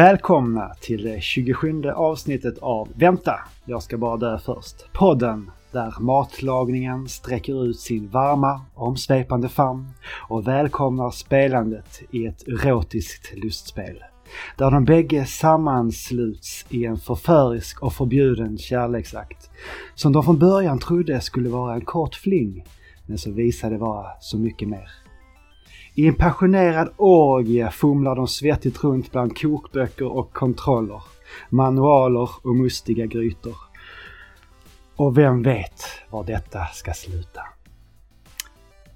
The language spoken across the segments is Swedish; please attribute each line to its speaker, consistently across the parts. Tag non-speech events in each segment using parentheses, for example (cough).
Speaker 1: Välkomna till det 27 avsnittet av Vänta, jag ska bara dö först. Podden där matlagningen sträcker ut sin varma, omsvepande famn och välkomnar spelandet i ett erotiskt lustspel. Där de bägge sammansluts i en förförisk och förbjuden kärleksakt. Som de från början trodde skulle vara en kort fling, men som visade vara så mycket mer. I en passionerad orgie fumlar de svettigt runt bland kokböcker och kontroller, manualer och mustiga grytor. Och vem vet var detta ska sluta?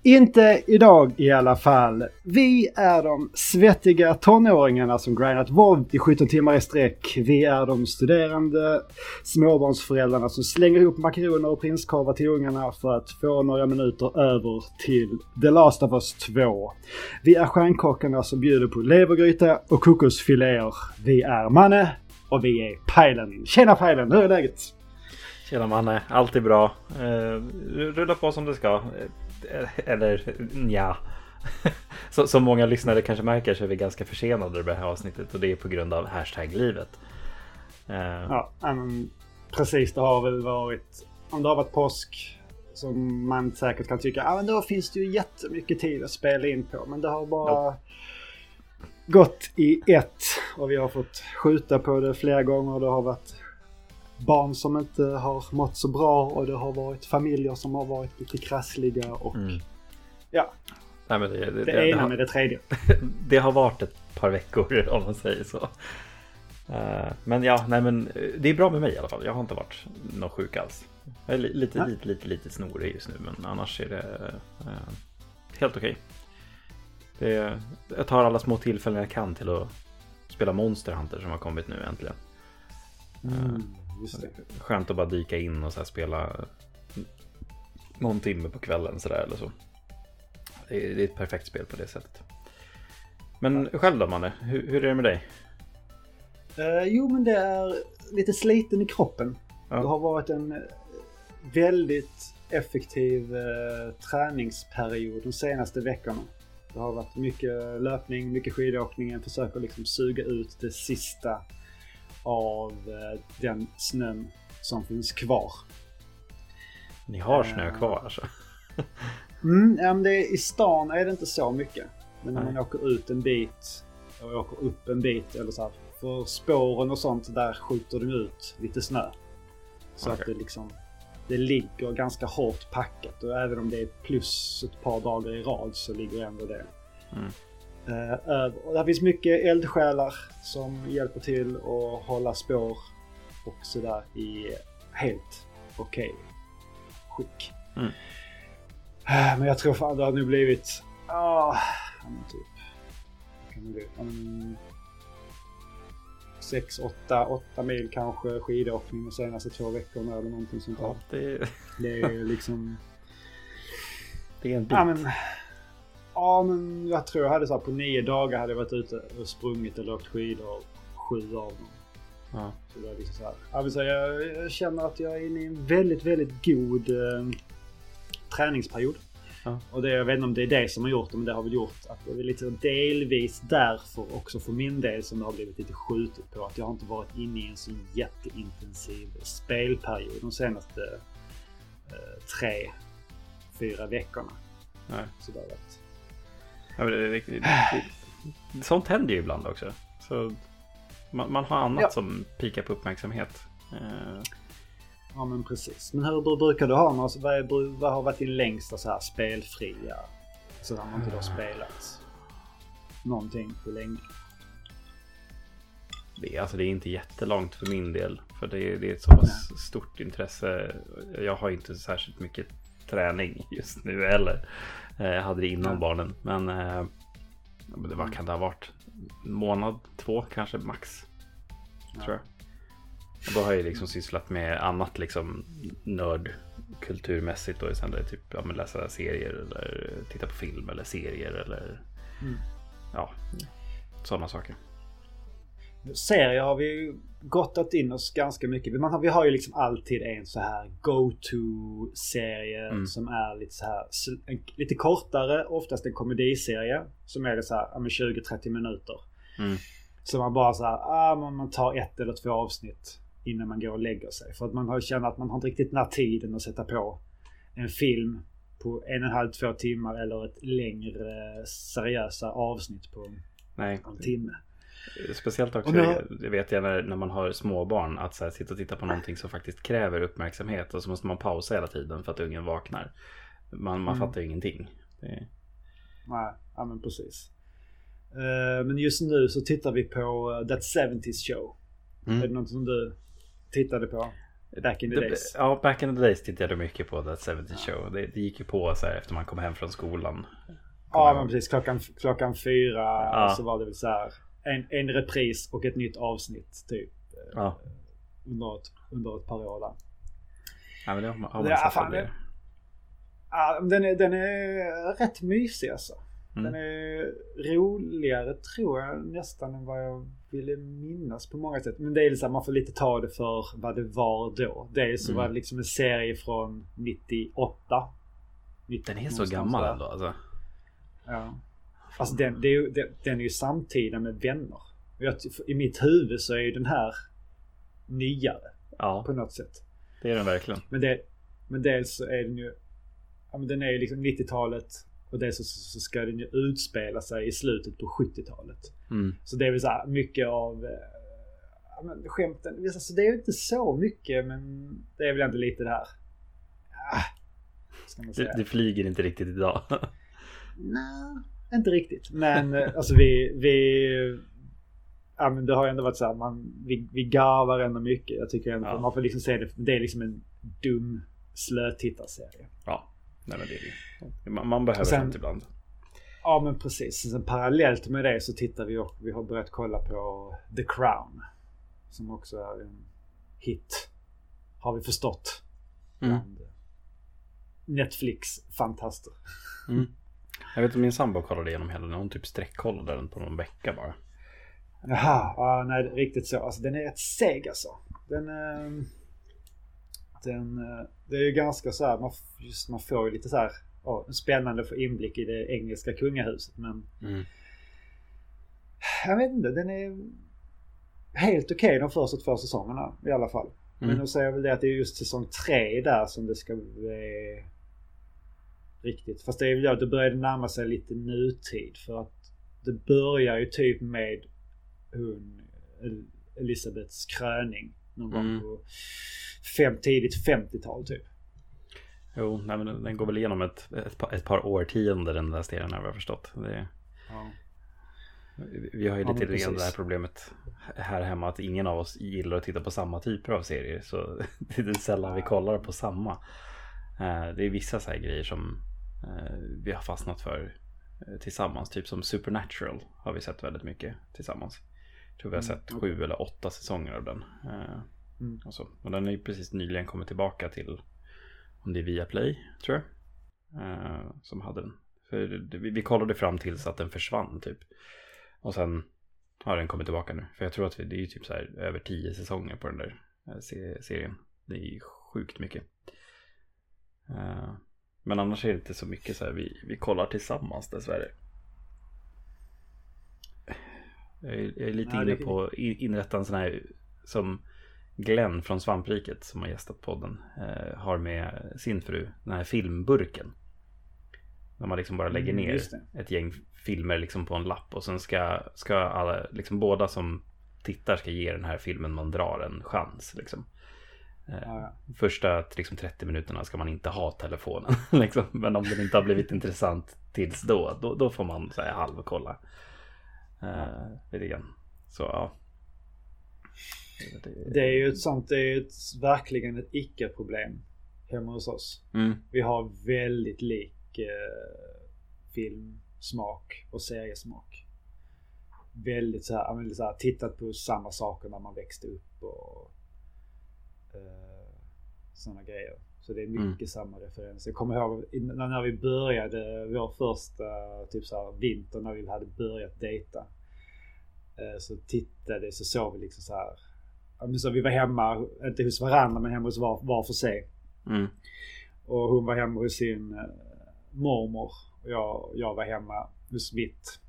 Speaker 1: Inte idag i alla fall. Vi är de svettiga tonåringarna som grindat våld i 17 timmar i sträck. Vi är de studerande småbarnsföräldrarna som slänger ihop makaroner och prinskorvar till ungarna för att få några minuter över till The Last of Us 2. Vi är stjärnkockarna som bjuder på levergryta och kokosfiléer. Vi är Manne och vi är Pajlen. Tjena Pajlen, hur är läget?
Speaker 2: Tjena Manne, allt är bra. Uh, rulla på som det ska. (laughs) Eller ja. (laughs) Så, som många lyssnare kanske märker så är vi ganska försenade med det här avsnittet och det är på grund av hashtag livet.
Speaker 1: Eh. Ja, men precis. Det har väl varit, om det har varit påsk som man säkert kan tycka, ja men då finns det ju jättemycket tid att spela in på. Men det har bara ja. gått i ett och vi har fått skjuta på det flera gånger. Det har varit barn som inte har mått så bra och det har varit familjer som har varit lite krassliga och mm. ja. Nej, det, det, det, det ena har, med det tredje. (laughs)
Speaker 2: det har varit ett par veckor (laughs) om man säger så. Uh, men ja, nej men eh, det är bra med mig i alla fall. Jag har inte varit någon sjuk alls. Jag är lite, ja. lite, lite, lite snorig just nu men annars är det uh, helt okej. Okay. jag tar alla små tillfällen jag kan till att spela Monster Hunter som har kommit nu äntligen. Mm. Just det. Skönt att bara dyka in och så spela någon timme på kvällen sådär eller så. Det är, det är, ett perfekt spel på det sättet. Men ja. själv då Manne, hur, hur, är det med dig?
Speaker 1: Uh, jo men det är lite sliten i kroppen. Ja. Det har varit en väldigt effektiv uh, träningsperiod de senaste veckorna. Det har varit mycket löpning, mycket skidåkning. Jag försöker liksom suga ut det sista av eh, den snön som finns kvar.
Speaker 2: Ni har snö uh, kvar alltså?
Speaker 1: mm, det är, I stan är det inte så mycket. Men när man åker ut en bit och åker upp en bit eller så här, för spåren och sånt där skjuter de ut lite snö. Så okay. att det liksom det ligger ganska hårt packat och även om det är plus ett par dagar i rad så ligger ändå det. Mm. Uh, och där finns mycket eldsjälar som hjälper till att hålla spår och sådär i helt okej okay skick. Mm. Uh, men jag tror fan det har nu blivit... Uh, typ... Kan det bli? Um, 6, 8, 8 mil kanske skidåkning de senaste två veckorna eller någonting sånt där. Ja, det... det är liksom... (laughs)
Speaker 2: Det är en bit.
Speaker 1: Ja, men, Ja, men jag tror jag hade så här, på nio dagar hade jag varit ute och sprungit eller åkt skidor sju av dem. Ja. Så det är liksom så här. Jag, vill säga, jag känner att jag är inne i en väldigt, väldigt god eh, träningsperiod. Ja. Och det, jag vet inte om det är det som har gjort det, men det har väl gjort att det är lite delvis därför också för min del som det har blivit lite skjutet på. Att jag har inte varit inne i en så jätteintensiv spelperiod de senaste eh, tre, fyra veckorna.
Speaker 2: Nej. Så det har varit Ja, det, det, sånt händer ju ibland också. Så man, man har annat ja. som pikar på uppmärksamhet. Eh.
Speaker 1: Ja men precis. Men hur brukar du ha något? Alltså, vad, är, vad har varit din längsta så här spelfria? Så där man inte har spelat någonting på länge.
Speaker 2: Det, alltså det är inte jättelångt för min del. För det är, det är ett så pass stort intresse. Jag har inte särskilt mycket träning just nu heller. Eh, hade det innan barnen. Men eh, vad kan det ha varit? En månad, två kanske max. Tror jag. Och då har jag liksom sysslat med annat liksom nörd kulturmässigt då istället. Typ ja, läsa serier eller titta på film eller serier eller mm. ja, sådana saker.
Speaker 1: Serier har vi gottat in oss ganska mycket. Man har, vi har ju liksom alltid en så här go-to-serie mm. som är lite så här en, lite kortare, oftast en komediserie. Som är det så här 20-30 minuter. Mm. Så man bara så här, ah, man, man tar ett eller två avsnitt innan man går och lägger sig. För att man har känt att man har inte riktigt den här tiden att sätta på en film på en och en halv, två timmar eller ett längre seriösa avsnitt på
Speaker 2: Nej.
Speaker 1: en timme.
Speaker 2: Speciellt också,
Speaker 1: nu-
Speaker 2: det vet jag när, man har småbarn, att så här, sitta och titta på någonting som faktiskt kräver uppmärksamhet och så måste man pausa hela tiden för att ungen vaknar. Man, man
Speaker 1: Mm.
Speaker 2: fattar ju ingenting. Det,
Speaker 1: Nej, ja men precis. Eh, men just nu så tittar vi på eh, That 70s Show.
Speaker 2: Mm.
Speaker 1: Är det något som du tittade på? Back in the
Speaker 2: Det-
Speaker 1: days.
Speaker 2: Ja, back in the days tittade jag mycket på That 70 Show. Det, det gick ju på så här efter man kom hem från skolan.
Speaker 1: Ja men precis. Klockan, klockan fyra
Speaker 2: Ja.
Speaker 1: så var det väl så här. En, en repris och ett nytt avsnitt typ.
Speaker 2: Ja,
Speaker 1: Under ett, under ett par år där.
Speaker 2: ja men det har man, har man
Speaker 1: Ja, fan,
Speaker 2: det.
Speaker 1: Ja, den, är, den är rätt mysig alltså.
Speaker 2: Mm.
Speaker 1: Den är roligare tror jag nästan än vad jag ville minnas på många sätt. Men det är liksom, man får lite ta det för vad det var då. Dels så
Speaker 2: Mm.
Speaker 1: var det liksom en serie från 98. 90,
Speaker 2: Den är så gammal ändå alltså.
Speaker 1: Ja. Alltså den, det är ju, den, den är ju samtida med vänner. Jag, I mitt huvud så är ju den här nyare
Speaker 2: Ja,
Speaker 1: på något sätt.
Speaker 2: det är den verkligen.
Speaker 1: Men, det, men dels så är den ju... Ja, men den är ju liksom 90-talet och dels så, så ska den ju utspela sig i slutet på 70-talet.
Speaker 2: Mm.
Speaker 1: Så det är väl så här mycket av... eh, Ja, men skämten. Alltså det är ju inte så mycket men det är väl ändå lite det här... Ah, man säga.
Speaker 2: Det, det flyger inte riktigt idag. (laughs)
Speaker 1: Nej, inte riktigt. Men eh, (laughs) alltså vi... vi ja, men det har ändå varit så här, man, vi, vi garvar ändå mycket. Jag tycker ändå,
Speaker 2: Ja.
Speaker 1: man får liksom se det, det är liksom en dum slötittarserie.
Speaker 2: ja, nej men det är det. Man, man behöver
Speaker 1: sen-
Speaker 2: sånt ibland.
Speaker 1: Ja men precis. Sen parallellt med det så tittar vi och vi har börjat kolla på The Crown. Som också är en hit. Har vi förstått.
Speaker 2: Mm.
Speaker 1: Netflix-fantaster.
Speaker 2: Mm. Jag vet att min sambo kollade igenom hela den. Hon typ sträckkollade den på någon vecka bara.
Speaker 1: Jaha, ja, nej riktigt så. Alltså den är rätt seg alltså. Den... ehm, den eh, det är ju ganska så här, man, just, man får ju lite så här ja, spännande att få inblick i det engelska kungahuset men
Speaker 2: Mm.
Speaker 1: jag vet inte, den är helt okej de första två säsongerna i alla fall. Men
Speaker 2: Mm.
Speaker 1: då säger jag väl det att det är just säsong tre där som det ska bli riktigt. Fast det är börjar det närma sig lite nutid för att det börjar ju typ med hon El- Elisabeths kröning någon gång
Speaker 2: Mm.
Speaker 1: på fem, tidigt 50-tal typ.
Speaker 2: Jo, nej, men den- går väl igenom ett, ett, par, ett par årtionden den där serien har jag förstått. Det,
Speaker 1: Ja.
Speaker 2: vi har ju
Speaker 1: Ja,
Speaker 2: lite
Speaker 1: men
Speaker 2: grann det här problemet här hemma att ingen av oss gillar att titta på samma typer av serier. Så (laughs) det är sällan vi kollar på samma. Eh, Det är vissa så här grejer som vi har fastnat för eh, tillsammans. Typ som Supernatural har vi sett väldigt mycket tillsammans. Jag tror vi har
Speaker 1: Mm,
Speaker 2: sett sju eller åtta säsonger av den. Eh,
Speaker 1: Mm.
Speaker 2: och, så. och den är ju precis nyligen kommit tillbaka till om det är Viaplay, tror jag. Eh, som hade den. För vi, kollade fram tills att den försvann typ. Och sen har den kommit tillbaka nu. För jag tror att vi, det är ju typ så här över tio säsonger på den där eh, se- serien. Det är ju sjukt mycket. Men annars är det inte så mycket så här vi, vi kollar tillsammans dessvärre. Jag är, jag är lite
Speaker 1: Nej,
Speaker 2: inne
Speaker 1: det-
Speaker 2: på att in- inrätta en sån här som Glenn från Svampriket som har gästat podden eh, har med sin fru, den här filmburken. När man liksom bara lägger
Speaker 1: Mm,
Speaker 2: ner
Speaker 1: det.
Speaker 2: ett gäng filmer liksom på en lapp och sen ska, ska alla, liksom båda som tittar ska ge den här filmen man drar en chans. Liksom. Eh,
Speaker 1: Ja, ja.
Speaker 2: Första liksom, 30 minuterna ska man inte ha telefonen. (laughs) liksom. Men om den inte har blivit intressant tills då, då, då får man så här, halvkolla. Eh. Så ja.
Speaker 1: Det är ju ett sånt, det är ett, verkligen ett icke-problem hemma hos oss.
Speaker 2: Mm,
Speaker 1: Vi har väldigt lik eh, filmsmak och seriesmak. Väldigt så här, så här, tittat på samma saker när man växte upp och eh, sådana grejer. Så det är mycket samma referenser. Jag kommer ihåg när vi började vår första typ så här, vinter när vi hade börjat dejta. Eh, så tittade, så såg vi liksom så här. Så vi var hemma, inte hos varandra men hemma hos var, var för sig.
Speaker 2: mm,
Speaker 1: Och hon var hemma hos sin eh, mormor. Och jag, jag var hemma hos mitt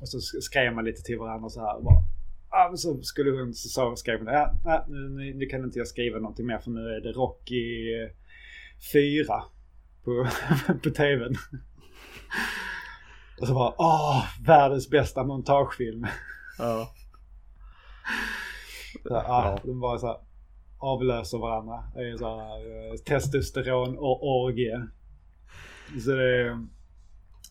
Speaker 1: Och så skrev man lite till varandra så här. Bara, så skulle hon, så skrev hon, ja, nej, nu, nu kan inte jag skriva någonting mer för nu är det Rocky 4 på, (laughs) på tvn. Och så bara, åh, världens bästa montagefilm. Ja. Så, ja. De bara så här, avlöser varandra. Det är så här, eh, testosteron och orgie. Så det är...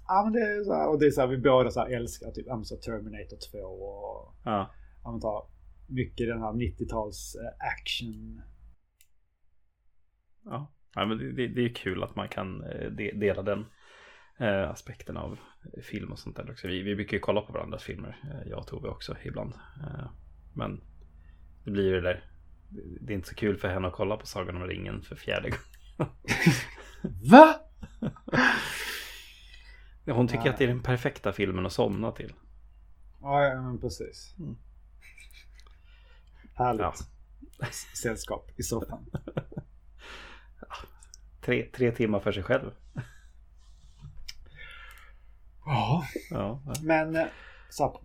Speaker 1: Ja men det är så här, och det är så här, vi båda så här älskar typ så Terminator 2 och... Ja. Ja tar mycket den här 90-tals eh, action.
Speaker 2: Ja. ja men det, det, är kul att man kan eh, dela den aspekten av film och sånt där också. Vi, vi brukar ju kolla på varandras filmer, jag och Tove också ibland. Men det blir ju det där. Det är inte så kul för henne att kolla på Sagan om ringen för fjärde gången. (laughs)
Speaker 1: Va?
Speaker 2: Hon tycker Nej. att det är den perfekta filmen att somna till.
Speaker 1: Ja, men precis. Mm. Härligt. Ja. Sällskap i soffan. (laughs)
Speaker 2: tre, tre timmar för sig själv.
Speaker 1: Ja. ja. Men eh, så.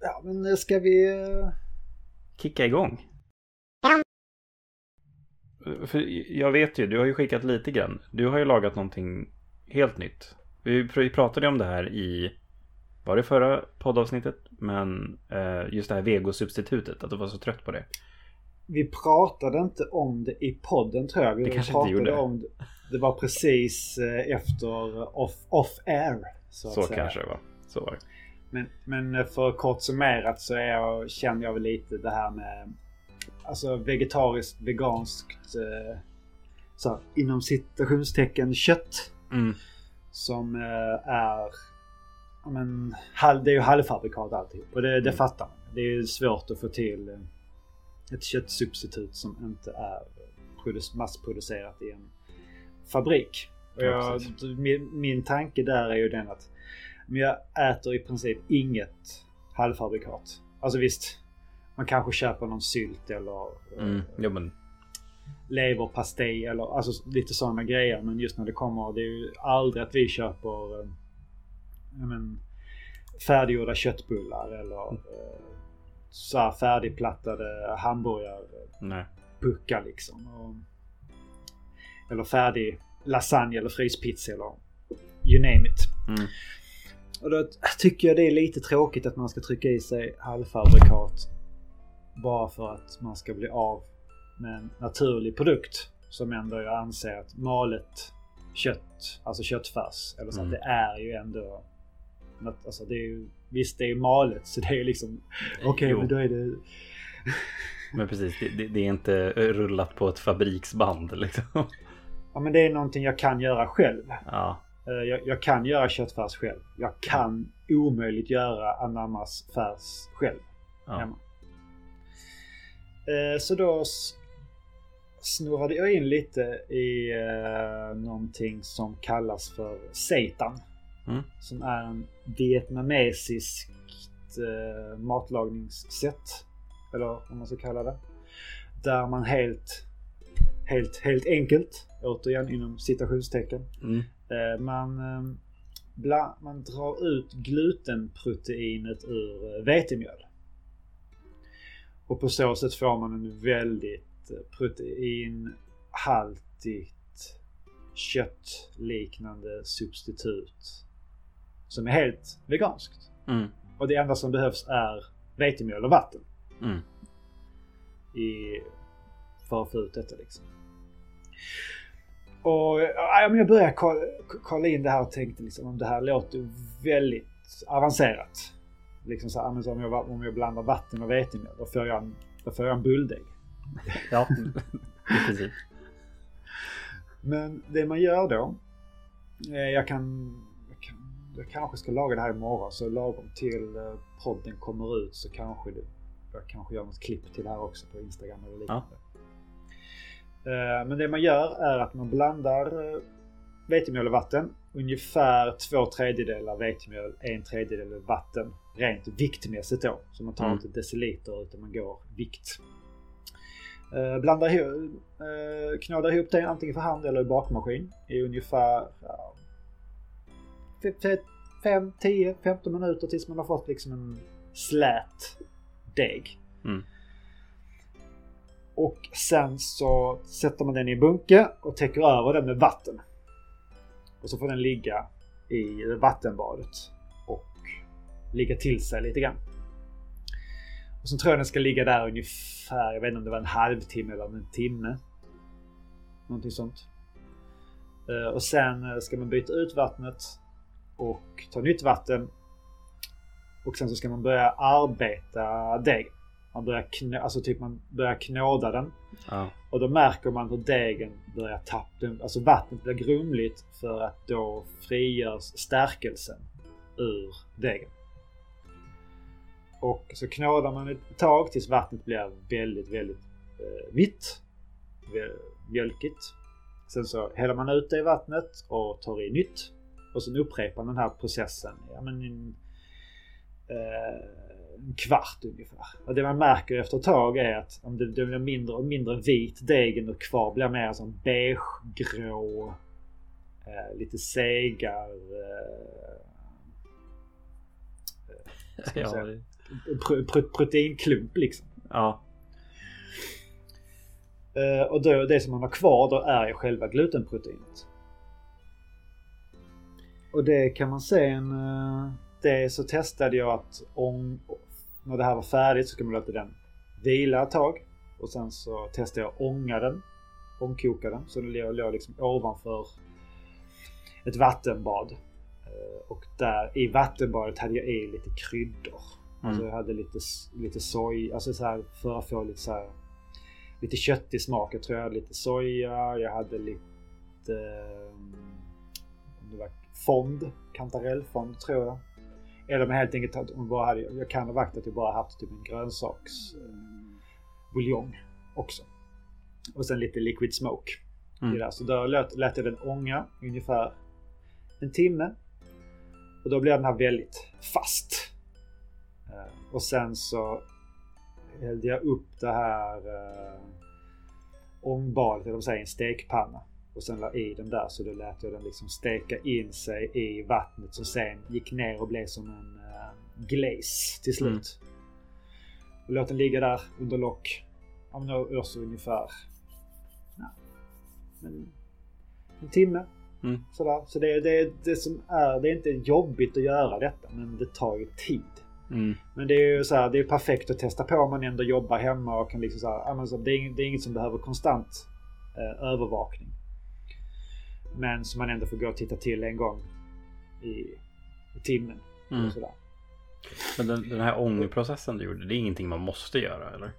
Speaker 1: Ja, men ska vi eh,
Speaker 2: kicka igång. För jag vet ju, du har ju skickat lite grann. Du har ju lagat någonting helt nytt. Vi pratade om det här i, var det förra poddavsnittet? Men eh, just det här vegosubstitutet, att du var så trött på det.
Speaker 1: Vi pratade inte om det i podden tror jag. Vi
Speaker 2: det kanske inte gjorde. Om
Speaker 1: det. det var precis eh, efter off, off air.
Speaker 2: Så, så kanske det var. Så var det.
Speaker 1: Men, men för kort summerat så är jag, känner jag väl lite det här med alltså vegetariskt, veganskt eh, så, inom citationstecken kött. Mm. Som eh, är men, det är ju halvfabrikat alltihop och det, det mm. fattar man. Det är svårt att få till eh, ett köttsubstitut som inte är massproducerat i en fabrik. Och jag, min, min tanke där är ju den att men jag äter i princip inget halvfabrikat. Alltså visst, man kanske köper någon sylt eller
Speaker 2: mm, jo, men...
Speaker 1: leverpastej eller alltså lite sådana grejer. Men just när det kommer, det är ju aldrig att vi köper eh, men, färdiggjorda köttbullar eller mm. så här färdigplattade hamburgarpuckar liksom. Och, eller färdig lasagne eller fryspizza eller you name it. Mm. Och då tycker jag det är lite tråkigt att man ska trycka i sig halvfabrikat bara för att man ska bli av med en naturlig produkt som ändå jag anser att malet kött, alltså köttfärs, eller så mm. det är ju ändå Alltså det är ju, visst det är malet så det är liksom okej okay, men då är det
Speaker 2: Men precis, det, det, är inte rullat på ett fabriksband liksom.
Speaker 1: Ja men det är någonting jag kan göra själv.
Speaker 2: Ja.
Speaker 1: Eh, jag, jag, kan göra köttfärs själv. Jag kan omöjligt göra ananasfärs själv. Ja. Hemma. Eh, så då snurrade jag in lite i eh, någonting som kallas för seitan. Mm. Som är en vietnamesiskt matlagningssätt. Eller om man ska kalla det. Där man helt, helt, helt enkelt, återigen inom citationstecken, mm. Eh, man, ehm, man drar ut glutenproteinet ur eh, vetemjöl. Och på så sätt får man en väldigt eh, proteinhaltigt köttliknande substitut. Som är helt veganskt. Mm. Och det enda som behövs är vetemjöl och vatten. Mm. I, för att få ut detta liksom. Och ja, men jag började kolla, kolla in det här och tänkte liksom om det här låter väldigt avancerat. Liksom så här, om, jag, om jag blandar vatten och vetemjöl då får jag en, då får jag en bulldeg.
Speaker 2: Ja, (laughs) precis.
Speaker 1: Men det man gör då. Jag kan, jag kan, jag kanske ska laga det här imorgon så lagom till eh, podden kommer ut så kanske det, jag kanske gör något klipp till det här också på Instagram eller liknande. Ja. Eh, men det man gör är att man blandar eh, vetemjöl och vatten. Ungefär två tredjedelar vetemjöl, en tredjedel vatten. Rent viktmässigt då. Så man tar mm. inte deciliter utan man går vikt. Blandar ihop, uh, knådar ihop det antingen för hand eller i bakmaskin i ungefär 5, 10, 15 minuter tills man har fått liksom en slät deg.
Speaker 2: Mm.
Speaker 1: Och sen så sätter man den i en bunke och täcker över den med vatten. Och så får den ligga i vattenbadet och ligga till sig lite grann. Och sen tror jag den ska ligga där ungefär, jag vet inte om det var en halvtimme eller en timme. Någonting sånt. Eh, Och sen ska man byta ut vattnet och ta nytt vatten. Och sen så ska man börja arbeta degen. Man börjar, knå, alltså typ man börjar knåda den.
Speaker 2: Ja.
Speaker 1: Och då märker man hur degen börjar tappa, alltså vattnet blir grumligt för att då frigörs stärkelsen ur degen. Och så knådar man ett tag tills vattnet blir väldigt, väldigt eh, vitt. Mjölkigt. Sen så häller man ut det i vattnet och tar i nytt. Och sen upprepar den här processen ja, men en, eh, en kvart ungefär. Och det man märker efter ett tag är att om det, det blir mindre och mindre vit degen och kvar blir mer som beigegrå. Eh, lite segar. Eh,
Speaker 2: Ja,
Speaker 1: pro, pro, proteinklump liksom.
Speaker 2: ja.
Speaker 1: Och då, det som man har kvar då är ju själva glutenproteinet. Och det kan man se en... eh, Det så testade jag att om... När det här var färdigt så ska man låta den vila ett tag. Och sen så testade jag ånga den. Ångkoka den. Så den låg, liksom ovanför ett vattenbad. Eh, Och där i vattenbadet hade jag i lite kryddor. Alltså jag hade lite, lite soj, alltså så här för att få lite så här lite köttig smak. Jag tror jag hade lite soja, jag hade lite um, om det var fond, kantarellfond tror jag. Eller om jag helt enkelt att bara hade, jag kan ha varit att jag bara haft typ en grönsaks eh, buljong också. Och sen lite liquid smoke.
Speaker 2: Mm.
Speaker 1: det där. Så då lät, lät jag den ånga ungefär en timme. Och då blev den här väldigt fast. Eh, Och sen så hällde jag upp det här uh, ångbadet, eller vad säger, i en stekpanna. Och sen la i den där så då lät jag den liksom steka in sig i vattnet som sen gick ner och blev som en uh, glaze till slut. Och låt den ligga där under lock. Ja men då också ungefär ja, men en timme.
Speaker 2: Mm.
Speaker 1: Sådär. Så det är det, det som är, det är inte jobbigt att göra detta men det tar ju tid.
Speaker 2: Mm.
Speaker 1: Men det är ju så här, det är perfekt att testa på om man ändå jobbar hemma och kan liksom så här, så är, det är inget som behöver konstant eh, övervakning. Men som man ändå får gå och titta till en gång i, i timmen.
Speaker 2: Mm.
Speaker 1: Och sådär.
Speaker 2: Men den, den här ångprocessen du gjorde, det är ingenting man måste göra eller?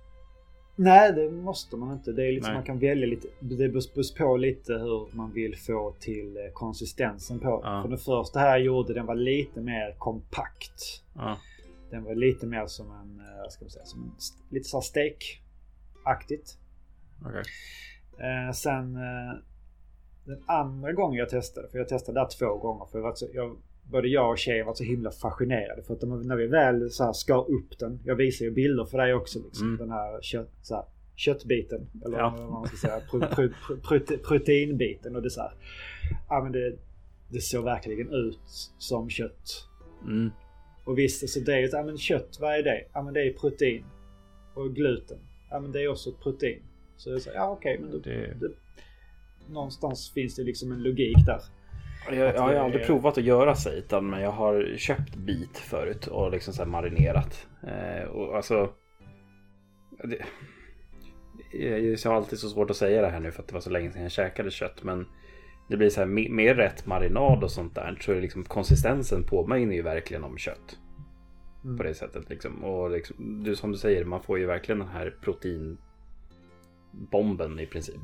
Speaker 1: Nej, det måste man inte. Det är liksom,
Speaker 2: Nej.
Speaker 1: man kan välja lite. Det beror på lite hur man vill få till eh, konsistensen på.
Speaker 2: Ja.
Speaker 1: För den första här jag gjorde, den var lite mer kompakt.
Speaker 2: Ja.
Speaker 1: Den var lite mer som en, eh, ska man säga, som en, lite så här stek-aktigt.
Speaker 2: Okej.
Speaker 1: Eh, sen eh, den andra gången jag testade, för jag testade där två gånger. För så, jag, både jag och tjejen var så himla fascinerade. För att de, när vi väl så här skar upp den. Jag visar ju bilder för dig också. Liksom,
Speaker 2: Mm.
Speaker 1: Den här, kött, så här köttbiten. Eller
Speaker 2: Ja.
Speaker 1: vad man ska säga. Pro, pro, pro, prote, proteinbiten. Och det så här, ja, men det, det såg verkligen ut som kött.
Speaker 2: Mm.
Speaker 1: Och visst, så det är ju ja, men kött, vad är det? Ja men det är protein. Och gluten. Ja men det är också ett protein. Så jag säger, ja okej men då,
Speaker 2: Det-
Speaker 1: det, någonstans finns det liksom en logik där.
Speaker 2: Jag, jag har aldrig
Speaker 1: är-
Speaker 2: provat att göra seitan men jag har köpt bit förut och liksom så marinerat. Eh, och alltså... Det, jag har alltid så svårt att säga det här nu för att det var så länge sedan jag käkade kött men det blir så här med, med rätt marinad och sånt där så är det liksom konsistensen påminner ju verkligen om kött.
Speaker 1: Mm.
Speaker 2: På det sättet liksom. Och liksom, du, som du säger, man får ju verkligen den här proteinbomben i princip.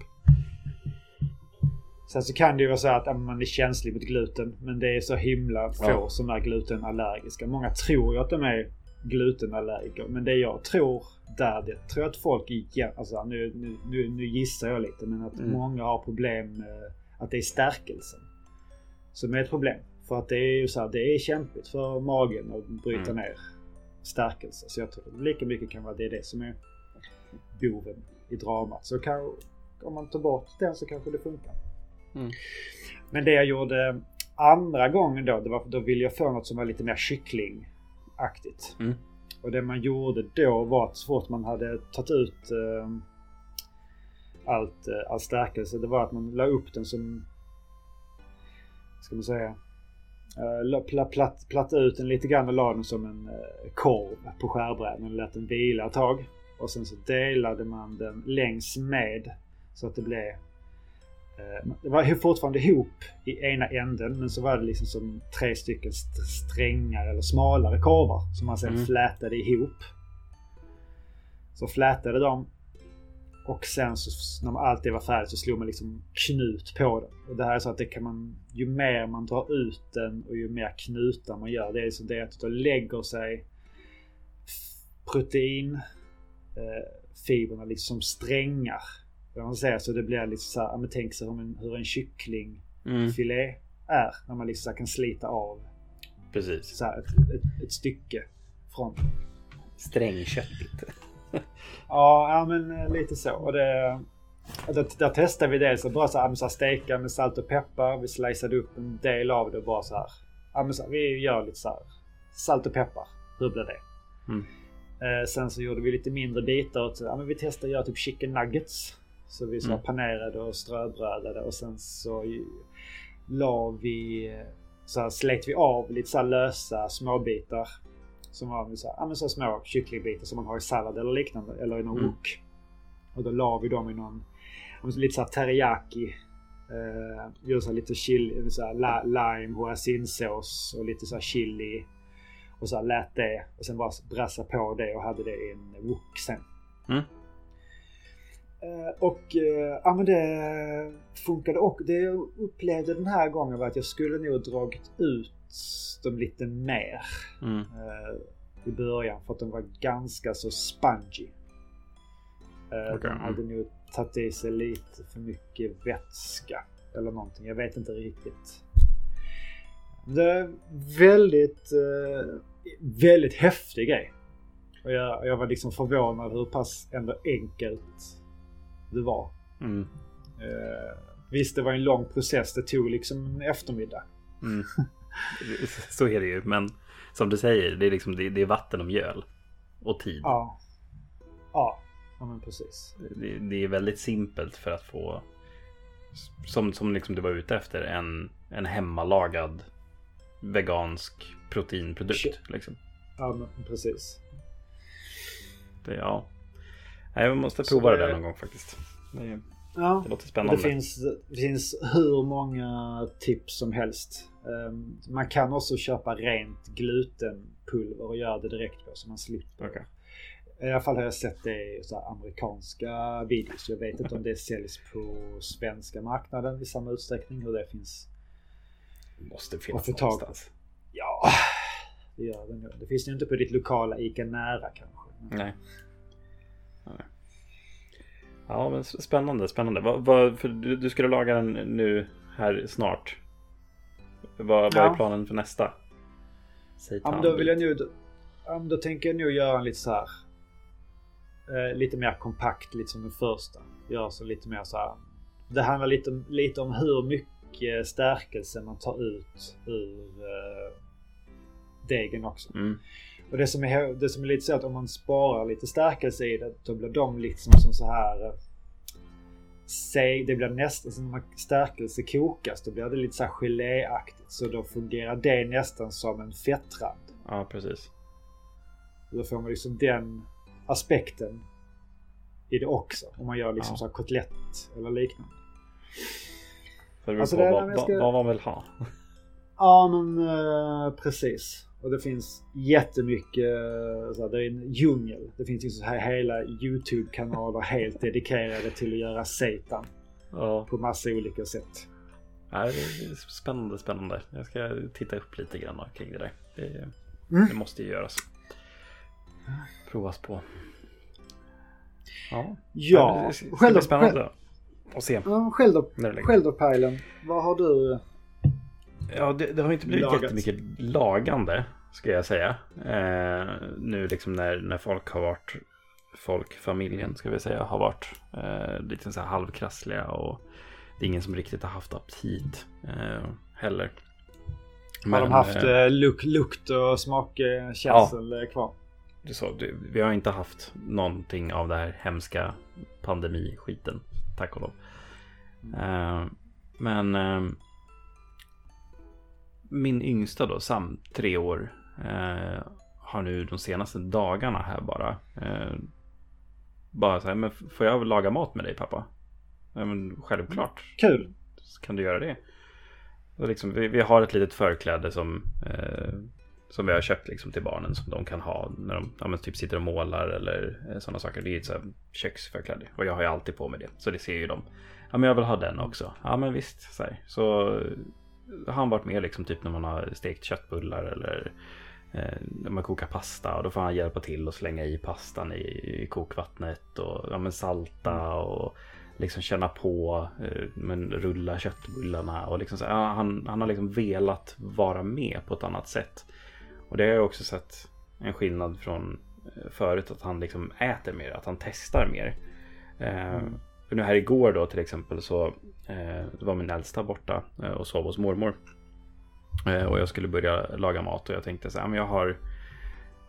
Speaker 1: Sen så kan det ju vara så att man är känslig mot gluten. Men det är så himla få
Speaker 2: Ja.
Speaker 1: som är glutenallergiska. Många tror ju att de är glutenallergiker. Men det jag tror där, det tror jag att folk igen, alltså nu, nu, nu, nu gissar jag lite, men att
Speaker 2: Mm.
Speaker 1: många har problem med att det är stärkelsen. Som är ett problem. För att det är ju så här, det är kämpigt för magen att bryta
Speaker 2: Mm.
Speaker 1: ner stärkelse. Så jag tror att lika mycket kan vara det är det som är boven i dramat. Så kan, om man tar bort den så kanske det funkar.
Speaker 2: Mm.
Speaker 1: Men det jag gjorde andra gången då, det var, då ville jag få något som var lite mer kycklingaktigt.
Speaker 2: Mm.
Speaker 1: Och det man gjorde då var att så fort man hade tagit ut eh, allt, eh, all stärkelse, det var att man la upp den som, ska man säga, eh, la- pla, platt, platta ut den lite grann och la den som en eh, korv på skärbrädan och lät den vila ett tag. Och sen så delade man den längs med så att det blev det var fortfarande ihop i ena änden men så var det liksom som tre stycken st- strängar eller smalare korvar som man sen
Speaker 2: Mm.
Speaker 1: flätade ihop. Så flätade de och sen så när allt det var färdigt så slog man liksom knut på den. Och det här är så att det kan man, ju mer man drar ut den och ju mer knutar man gör. Det är så det att då lägger sig protein eh, fibrerna liksom strängar. Vad man säger så det blir lite så här, men tänk sig hur en, hur en kycklingfilé
Speaker 2: Mm.
Speaker 1: är. När man liksom kan slita av
Speaker 2: Precis.
Speaker 1: så här ett, ett, ett stycke från.
Speaker 2: Strängköttigt. (laughs)
Speaker 1: Ja, ja men eh, lite så. Och det, där, där testade vi dels att bara så här, så här steka med salt och peppar. Vi sliceade upp en del av det och bara så här. Ja, så här vi gör lite så här salt och peppar. Hur blir det?
Speaker 2: Mm.
Speaker 1: Eh, sen så gjorde vi lite mindre bitar. Och så, ja, men vi testade att göra typ chicken nuggets. Så vi så
Speaker 2: Mm.
Speaker 1: panerade och ströbrödade och sen så la vi så här, slet vi av lite så lösa småbitar. Som var så, här, så små kycklingbitar som man har i sallad eller liknande. Eller i någon
Speaker 2: Mm.
Speaker 1: wok. Och då la vi dem i någon lite så teriyaki. Eh, gjorde så lite chili, så lime, hoisinsås och lite så chili. Och så lät det och sen bara brassa på det och hade det i en wok sen.
Speaker 2: Mm.
Speaker 1: Eh, och eh, ja men det funkade och det jag upplevde den här gången var att jag skulle nog dragit ut dem lite mer
Speaker 2: Mm.
Speaker 1: eh, i början för att de var ganska så spongy.
Speaker 2: Okej,
Speaker 1: De hade nog tagit i sig lite för mycket vätska eller någonting. Jag vet inte riktigt. Det är väldigt, väldigt häftig grej. Och jag, jag var liksom förvånad hur pass ändå enkelt det var.
Speaker 2: Mm.
Speaker 1: Eh, visst, det var en lång process. Det tog liksom en eftermiddag.
Speaker 2: Mm. (laughs) Så är det ju, men som du säger, det är, liksom, det, det är vatten och mjöl. Och tid.
Speaker 1: Ja. Ja, ja men precis.
Speaker 2: Det, det är väldigt simpelt för att få, som, som liksom du var ute efter, en, en hemmalagad vegansk proteinprodukt.
Speaker 1: Shit.
Speaker 2: Liksom.
Speaker 1: Ja, men precis.
Speaker 2: Det, ja. Nej, jag måste prova det där någon gång faktiskt. Det,
Speaker 1: Ja.
Speaker 2: det låter spännande.
Speaker 1: det finns, det finns hur många tips som helst. Ehm, Man kan också köpa rent glutenpulver och göra det direkt på så man slipper.
Speaker 2: Okej.
Speaker 1: I alla fall har jag sett det i så här amerikanska videos. Jag vet inte om det säljs på svenska marknaden i samma utsträckning. Hur det finns.
Speaker 2: Det måste finnas
Speaker 1: tag
Speaker 2: någonstans.
Speaker 1: Ja, det gör det nog. Det finns ju inte på ditt lokala ICA Nära kanske.
Speaker 2: Nej. Ja, men spännande, spännande. Vad, vad, för du, du skulle laga den nu här snart. Vad,
Speaker 1: Ja.
Speaker 2: är planen för nästa? Säg
Speaker 1: Ja, då vill jag nu... Ja, då tänker jag nog göra en lite så här... Eh, lite mer kompakt, lite som den första. Göra så lite mer så här... Det handlar lite, lite om hur mycket stärkelse man tar ut ur eh, degen också.
Speaker 2: Mm.
Speaker 1: Och det som, är, det som är lite så att om man sparar lite stärkelse i det, då blir de liksom som så här... eh, Säg, det blir nästan som när stärkelse kokas, då blir det lite så här geléaktigt. Så då fungerar det nästan som en fettrand.
Speaker 2: Ja, precis.
Speaker 1: Då får man liksom den aspekten i det också. Om man gör liksom
Speaker 2: Ja.
Speaker 1: så här kotlett eller liknande.
Speaker 2: Så det
Speaker 1: Alltså,
Speaker 2: på
Speaker 1: det-
Speaker 2: vad,
Speaker 1: ska-
Speaker 2: vad man vill ha.
Speaker 1: Ja men eh, precis. Och det finns jättemycket, eh, så här, det är en djungel. Det finns ju så här hela YouTube-kanaler helt dedikerade till att göra seitan
Speaker 2: Ja,
Speaker 1: på massa olika sätt.
Speaker 2: Ja, det är spännande, spännande. Jag ska titta upp lite grann kring det där. Det,
Speaker 1: Mm.
Speaker 2: det måste ju göras. Provas på. Ja,
Speaker 1: Ja,
Speaker 2: det ska bli spännande att se.
Speaker 1: Själv då,
Speaker 2: När det lägger.
Speaker 1: själv då Pajlen. Vad har du?
Speaker 2: Ja, det, det har inte blivit
Speaker 1: Lagat.
Speaker 2: jättemycket lagande, ska jag säga. Eh, nu liksom när, när folk har varit, folk, familjen ska vi säga, har varit eh, lite så här halvkrassliga och det är ingen som riktigt har haft aptit eh, heller.
Speaker 1: har de haft eh, luk, lukt och smakkänsel ja, kvar?
Speaker 2: Så, vi har inte haft någonting av det här hemska pandemiskiten. Tack och lov. Men min yngsta då, Sam, tre år, eh, har nu de senaste dagarna här bara. Eh, bara så här, men får jag laga mat med dig pappa? Ja, men självklart.
Speaker 1: Kul.
Speaker 2: kan du göra det. Och liksom, vi, vi har ett litet förkläde som, eh, som vi har köpt liksom till barnen som de kan ha när de ja, typ sitter och målar eller eh, sådana saker. Det är ett så köksförkläde och jag har ju alltid på mig det. Så det ser ju de. Ja men jag vill ha den också. Ja men visst. Så, här. så han varit med liksom typ när man har stekt köttbullar eller eh, när man kokar pasta och då får han hjälpa till och slänga i pastan i, kokvattnet och ja, men salta mm. och liksom känna på, eh, men rulla köttbullarna och liksom så, ja, han, han har liksom velat vara med på ett annat sätt. Och det har jag också sett en skillnad från eh, förut att han liksom äter mer, att han testar mer. Mm. För nu här igår då till exempel så eh, var min äldsta borta eh, och sov hos mormor. Eh, och jag skulle börja laga mat och jag tänkte så här, men jag har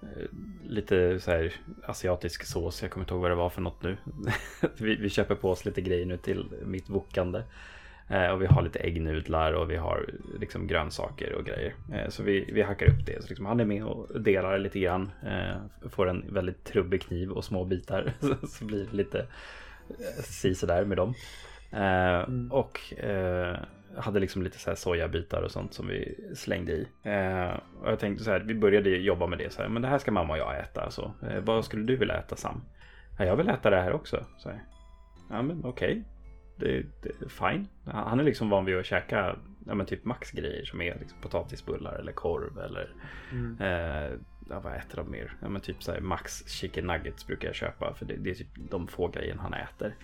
Speaker 2: eh, lite så här asiatisk sås. Jag kommer inte ihåg vad det var för något nu. (laughs) vi, vi, köper på oss lite grejer nu till mitt wokande. Och vi har lite äggnudlar och vi har liksom grönsaker och grejer. Så vi, vi hackar upp det. Så liksom han är med och delar lite grann. får en väldigt trubbig kniv och små bitar. (laughs) så blir det lite si sådär med dem. Eh, mm. Och eh, hade liksom lite så här sojabitar och sånt som vi slängde i. Eh, och jag tänkte så här, vi började jobba med det så här, men det här ska mamma och jag äta. Så, eh, vad skulle du vilja äta Sam? Ja, jag vill äta det här också. Så här. Ja men okej. Okay. Det, det är fine. Han är liksom van vid att käka ja, men typ maxgrejer som är liksom potatisbullar eller korv eller mm. eh, ja, vad äter de mer? Ja, men typ så här, Max chicken nuggets brukar jag köpa för det, det är typ de få grejerna han äter.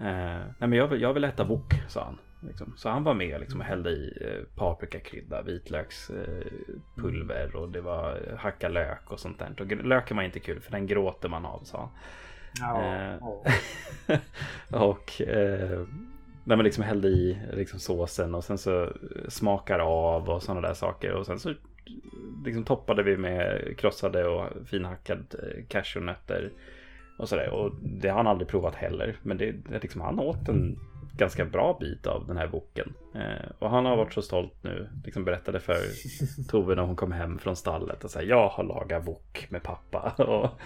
Speaker 2: Eh, nej men jag vill, jag vill äta wok, sa han. Liksom. Så han var med liksom, och hällde i eh, paprikakrydda, vitlökspulver eh, och det var hacka lök och sånt där. Och löken var inte kul för den gråter man av, sa han. Ja, eh, (laughs) och eh, när man liksom hällde i liksom såsen och sen så smakar av och sådana där saker. Och sen så liksom toppade vi med krossade och finhackade eh, cashewnötter. Och sådär. Och det har han aldrig provat heller. Men det, det liksom, han åt en ganska bra bit av den här boken. Eh, och han har varit så stolt nu. Liksom berättade för (laughs) Tove när hon kom hem från stallet. Och så jag har lagat bok med pappa. (laughs) Och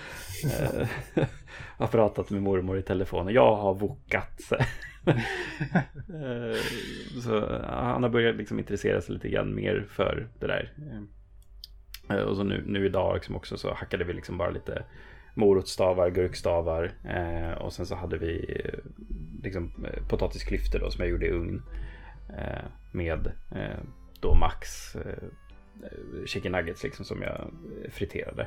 Speaker 2: eh, (laughs) har pratat med mormor i telefon. Och jag har vokat. eh, så han har börjat liksom intressera sig lite grann mer för det där. Eh, och så nu, nu idag liksom också så hackade vi liksom bara lite morotstavar, gurkstavar eh, och sen så hade vi eh, liksom eh, potatisklyftor då som jag gjorde i ugn eh, med eh, då Max chicken nuggets liksom som jag friterade.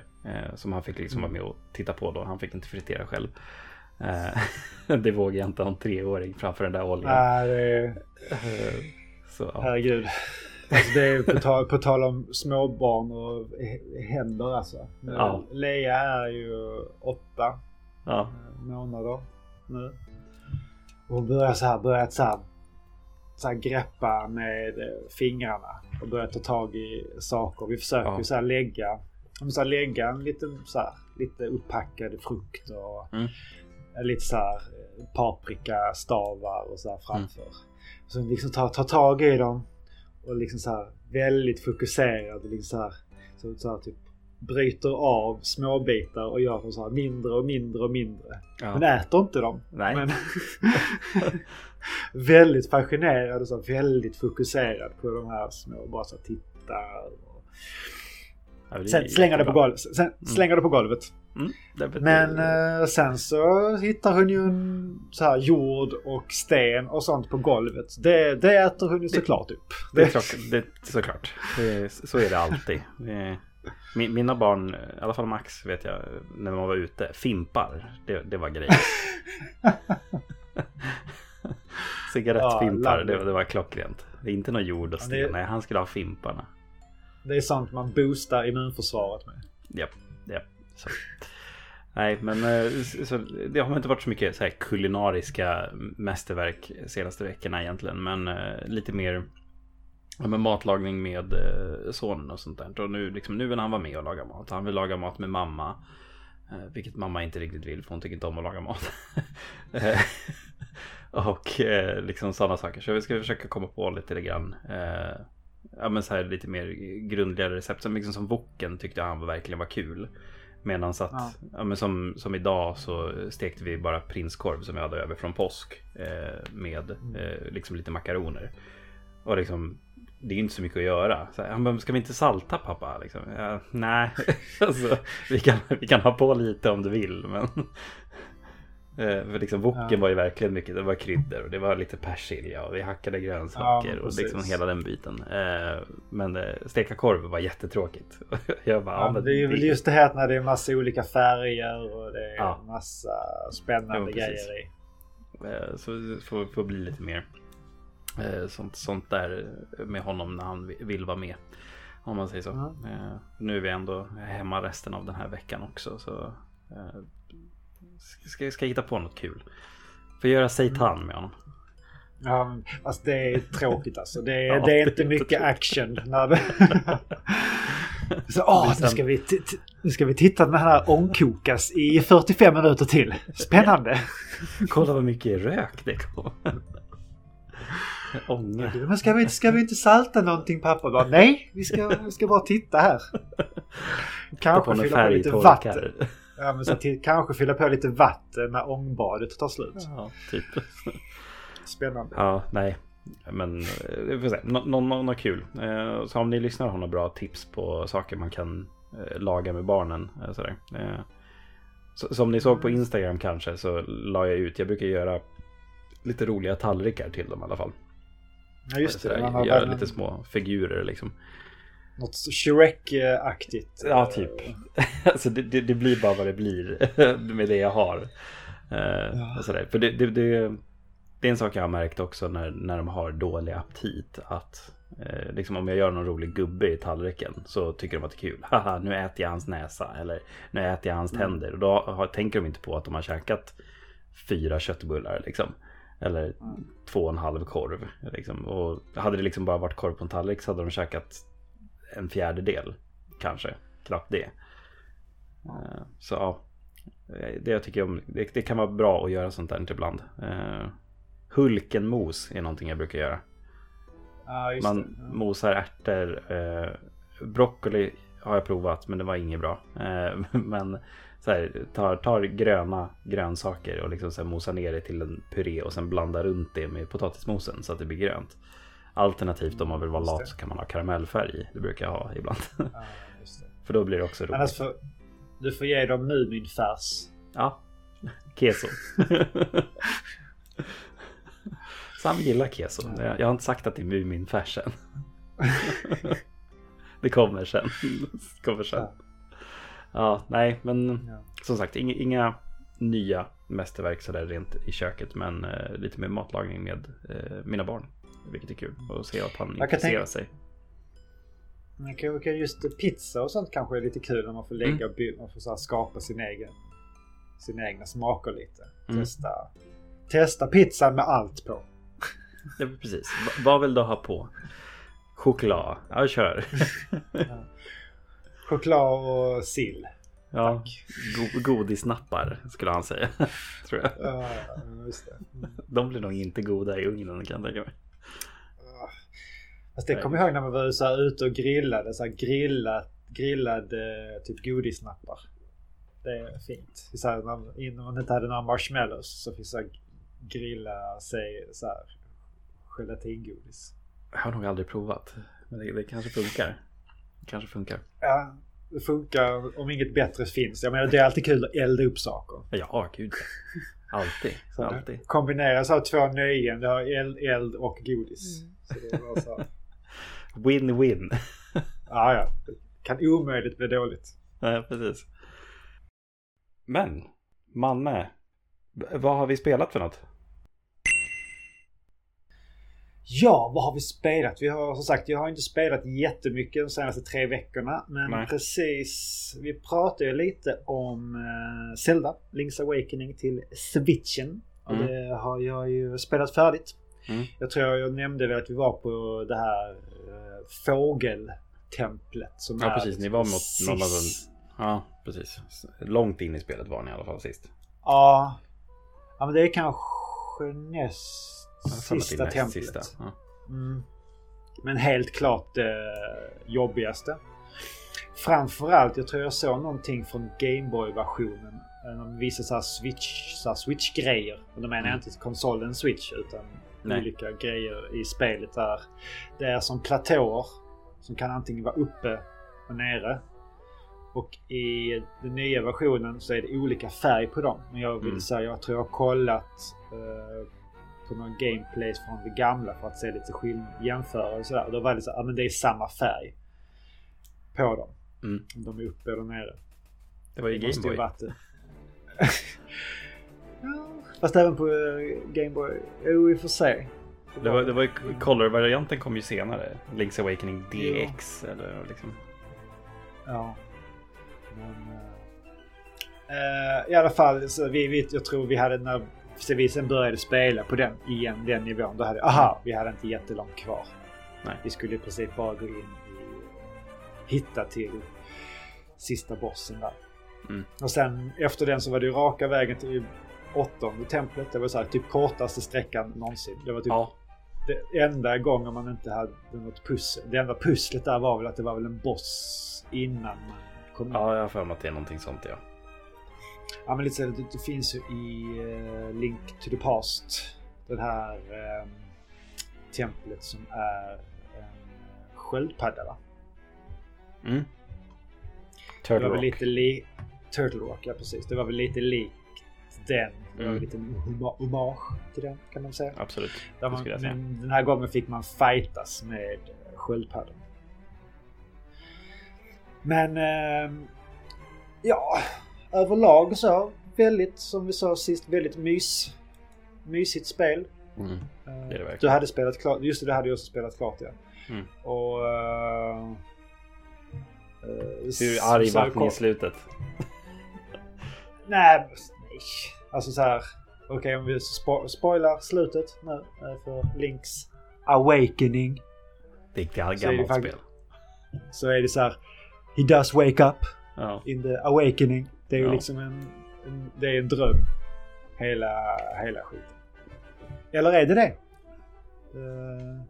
Speaker 2: som han fick liksom vara med och titta på då. Han fick inte fritera själv. (laughs) det vågar jag inte ha en treåring framför den där oljan.
Speaker 1: Nej, det... Så, ja. Herregud. Alltså det är på tal, på tal om småbarn och händer alltså. Ja. Lea är ju åtta ja. Eh, månader nu. Och hon börjar så här, börjat så här, så här greppa med fingrarna och börja ta tag i saker. Vi försöker ja. så här lägga, så här lägga en liten så här, lite upphackad frukt och mm. lite så här paprika stavar och så här framför. Mm. Så liksom ta, ta tag i dem och liksom så här väldigt fokuserad. Liksom så här, så, så här typ bryter av småbitar och gör så här mindre och mindre och mindre. Ja. Men äter inte dem.
Speaker 2: Nej. Men (laughs)
Speaker 1: väldigt fascinerad och så väldigt fokuserad på de här små. Bara så tittar. Och... Ja, Sen slänger det på golvet. Sen mm. slänger det på golvet. Mm, Men eh, sen så hittar hon ju en, så här, jord och sten och sånt på golvet. Det, det äter hon ju såklart upp.
Speaker 2: Det, är klart, det, såklart. Det, så är det alltid. Det, mina barn, i alla fall Max vet jag, när man var ute, fimpar. Det, det var grejen. (laughs) Cigarettfimpar, ja, det, det, var klockrent. Det är inte någon jord och sten, nej han skulle ha fimparna.
Speaker 1: Det är sånt man boostar immunförsvaret med.
Speaker 2: Japp, japp. Så. Nej, men eh, så, det har inte varit så mycket så här kulinariska mästerverk senaste veckorna egentligen. Men eh, lite mer ja, med matlagning med eh, sonen och sånt där. Och nu, liksom, nu vill han vara med och laga mat. Han vill laga mat med mamma. Vilket mamma inte riktigt vill för hon tycker inte om att laga mat. (laughs) Och liksom sådana saker. Så vi ska försöka komma på lite grann. Ja men så här lite mer grundligare recept. Som, liksom som woken tyckte han verkligen var kul. Medan att, ja. ja. men som, som idag så stekte vi bara prinskorv som vi hade över från påsk. Eh, med mm. eh, liksom lite makaroner. Och liksom det är inte så mycket att göra. Så han bara, ska vi inte salta pappa? Liksom. Ja, nej, (laughs) alltså, vi, kan, vi kan ha på lite om du vill. Men för liksom woken ja. var ju verkligen mycket, det var kryddor och det var lite persilja och vi hackade grönsaker ja, och liksom hela den biten. Eh, men eh, steka korv var jättetråkigt. (laughs)
Speaker 1: Jag bara, ja, men det är väl just det här när det är massa olika färger och det är ja. massa spännande grejer i.
Speaker 2: Så det får, får bli lite mer sånt, sånt där med honom när han vill vara med. Om man säger så. Mm. Nu är vi ändå hemma resten av den här veckan också. Så Ska, ska hitta på något kul. Får göra seitan med honom.
Speaker 1: Ja, fast det är tråkigt alltså. Det är, (laughs) ja, det är inte det mycket action. När det... (laughs) Så, åh, nu, ska vi nu ska vi titta den här ångkokas i 45 minuter till. Spännande. (laughs)
Speaker 2: Kolla vad mycket rök det kommer.
Speaker 1: Ånga. Men ska vi, ska vi inte salta någonting pappa? Bara, Nej, vi ska, vi ska bara titta här. Kanske fylla på lite vatten. Ja, men så till, kanske fylla på lite vatten när ångbadet tar slut.
Speaker 2: Ja, typ.
Speaker 1: Spännande.
Speaker 2: Ja, nej. Men eh, vi får se. No, no, kul. Eh, så om ni lyssnar har några bra tips på saker man kan eh, laga med barnen. Sådär. Så, som ni såg på Instagram kanske så la jag ut. Jag brukar göra lite roliga tallrikar till dem i alla fall.
Speaker 1: Ja just det.
Speaker 2: Göra lite små figurer liksom.
Speaker 1: Något Shrek-aktigt.
Speaker 2: Ja, typ. (laughs) alltså det, det, det, blir bara vad det blir (laughs) med det jag har. Uh, ja. och sådär. För det, det, det, det är en sak jag har märkt också när, när de har dålig aptit. Att eh, liksom om jag gör någon rolig gubbe i tallriken så tycker de att det är kul. (laughs) Haha, nu äter jag hans näsa. Eller nu äter jag hans mm. tänder. Och då har, tänker de inte på att de har käkat fyra köttbullar liksom. Eller mm. två och en halv korv. Liksom. Och hade det liksom bara varit korv på en tallrik så hade de käkat en fjärdedel kanske. Knappt det. Eh, så ja, det jag tycker om, det, det, kan vara bra att göra sånt där ibland. Uh, Hulkenmos är någonting jag brukar göra.
Speaker 1: Ah,
Speaker 2: Man det. mosar ärtor. Uh, broccoli har jag provat men det var inget bra. Uh, (laughs) men så här, tar, tar gröna grönsaker och liksom så mosar ner det till en puré och sen blandar runt det med potatismosen så att det blir grönt. Alternativt om man vill vara lat så kan man ha karamellfärg. Det brukar jag ha ibland. Ja, (laughs) För då blir det också roligt.
Speaker 1: Annars för, du får ge dem Muminfärs.
Speaker 2: Ja, keso. (laughs) Sam gillar keso. Jag, jag har inte sagt att det är Muminfärs än. (laughs) det kommer sen. Det kommer sen. Ja. ja, nej, men ja. som sagt inga, inga nya mästerverk sådär rent i köket. Men eh, lite mer matlagning med eh, mina barn. Vilket är kul att se att han intresserar tänka... sig.
Speaker 1: Man kan, kan just pizza och sånt kanske är lite kul när man får lägga mm. man får så skapa sin egen sina egna smaker lite. Mm. Testa, testa pizzan med allt på. (laughs)
Speaker 2: Ja, precis. vad vill du ha på? Choklad. Ja, kör.
Speaker 1: ja. Choklad och sill.
Speaker 2: Ja, go godisnappar skulle han säga. (laughs) Tror jag.
Speaker 1: Ja, just det.
Speaker 2: Mm. De blir nog inte goda i ugnen kan jag tänka mig.
Speaker 1: Fast det kommer jag ihåg när man var så här ute och grillade. Så här grillat, grillad eh, typ godisnappar. Det är fint. Så här, när, innan man inte hade några marshmallows så finns det grilla sig så här gelatingodis.
Speaker 2: Jag har nog aldrig provat. Men det, det kanske funkar. Det kanske funkar.
Speaker 1: Ja, det funkar om inget bättre finns. Jag menar det är alltid kul att elda upp saker.
Speaker 2: Ja, gud. Alltid. Så alltid.
Speaker 1: Kombinera så här två nöjen. Du har eld, eld och godis. Mm. Så det var så här.
Speaker 2: Win-win.
Speaker 1: ja, ja. Kan omöjligt bli dåligt.
Speaker 2: Nej, precis. Men, Manne. Vad har vi spelat för något?
Speaker 1: Ja, vad har vi spelat? Vi har som sagt, jag har inte spelat jättemycket de senaste tre veckorna. Men Nej. precis, vi pratade ju lite om uh, Zelda, Link's Awakening till Switchen. Och mm. det har jag ju spelat färdigt. Mm. Jag tror jag nämnde väl att vi var på det här äh, fågeltemplet. Som
Speaker 2: ja, precis. Ni var mot någon av Ja, precis. Långt in i spelet var ni i alla fall sist.
Speaker 1: Ja. Ja, men det är kanske näst sista templet. Sista. Ja. Mm. Men helt klart det jobbigaste. Framförallt, jag tror jag såg någonting från Gameboy-versionen. De visade så här Switch, så här Switch-grejer. Och då menar jag mm. inte konsolen Switch utan Nej. olika grejer i spelet där. Det är som platåer som kan antingen vara uppe och nere. Och i den nya versionen så är det olika färg på dem. Men jag vill mm. säga, jag tror jag har kollat eh, på någon gameplay från det gamla för att se lite och sådär. Och då var det så ja men det är samma färg på dem. Mm. Om de är uppe eller nere.
Speaker 2: Det var ju Gameboy. (laughs)
Speaker 1: fast även på uh, Gameboy. Jo, vi får se.
Speaker 2: Det var, det var ju Color-varianten kom ju senare. Link's Awakening DX ja. eller liksom.
Speaker 1: Ja. Men, uh, I alla fall, så vi, vi, jag tror vi hade när så vi sen började spela på den igen, den nivån. Då hade, aha, vi hade inte jättelångt kvar. Nej. Vi skulle i princip bara gå in i hitta till sista bossen där. Mm. Och sen efter den så var det ju raka vägen till åttonde templet. Det var så här, typ kortaste sträckan någonsin. Det var typ ja. det enda gången man inte hade något pussel. Det enda pusslet där var väl att det var väl en boss innan man
Speaker 2: kom in. Ja, jag har för mig att det är någonting sånt ja.
Speaker 1: Ja men lite så, det, det finns ju i uh, Link to the Past. Den här um, templet som är en sköldpadda va? Mm. Turtle det var väl lite li Turtle Rock, ja precis. Det var väl lite likt den. Det var mm. lite hommage till den kan man säga.
Speaker 2: Absolut.
Speaker 1: Man, men den här gången fick man fightas med sköldpaddan. Men äh, ja, överlag så väldigt, som vi sa sist, väldigt mys, mysigt spel. Mm. Det är det verkligen. Du hade spelat klart, just det, du hade också spelat klart ja. Mm. Och... Uh,
Speaker 2: Hur arg vart ni i slutet?
Speaker 1: nej, nej. Alltså så här. Okej okay, om vi spo spoilar slutet nu för Links Awakening.
Speaker 2: Det är gammalt spel.
Speaker 1: Så är det så här. He does wake up ja. in the awakening. Det är ju ja. liksom en, en, det är en dröm. Hela, hela skiten. Eller är det det? Uh...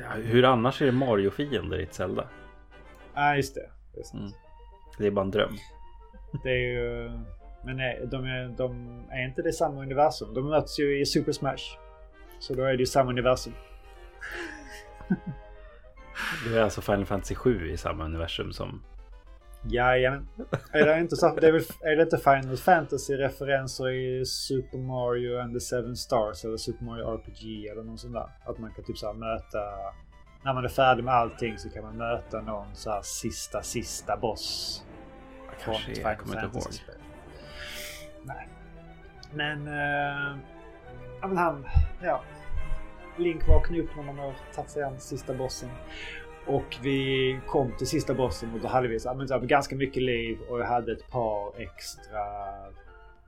Speaker 2: Ja, hur annars är det Mario-fiender i ett Zelda?
Speaker 1: Ja, ah, just det. Det är, mm.
Speaker 2: det är bara en dröm.
Speaker 1: Det är ju... Men nej, de är, de är inte det samma universum. De möts ju i Super Smash. Så då är det ju samma universum.
Speaker 2: det är alltså Final Fantasy 7 i samma universum som
Speaker 1: Jajamän. Är det inte, så, det är, väl, är det inte Final Fantasy-referenser i Super Mario and the Seven Stars eller Super Mario RPG eller något sånt där? Att man kan typ så möta... När man är färdig med allting så kan man möta någon så här sista, sista boss.
Speaker 2: Kanske, jag kommer inte ihåg.
Speaker 1: Nej. Men... Ja men han... Ja. Link vaknar upp när man har tagit sig an sista bossen. Och vi kom till sista bossen och då hade vi så, men, så, ganska mycket liv och jag hade ett par extra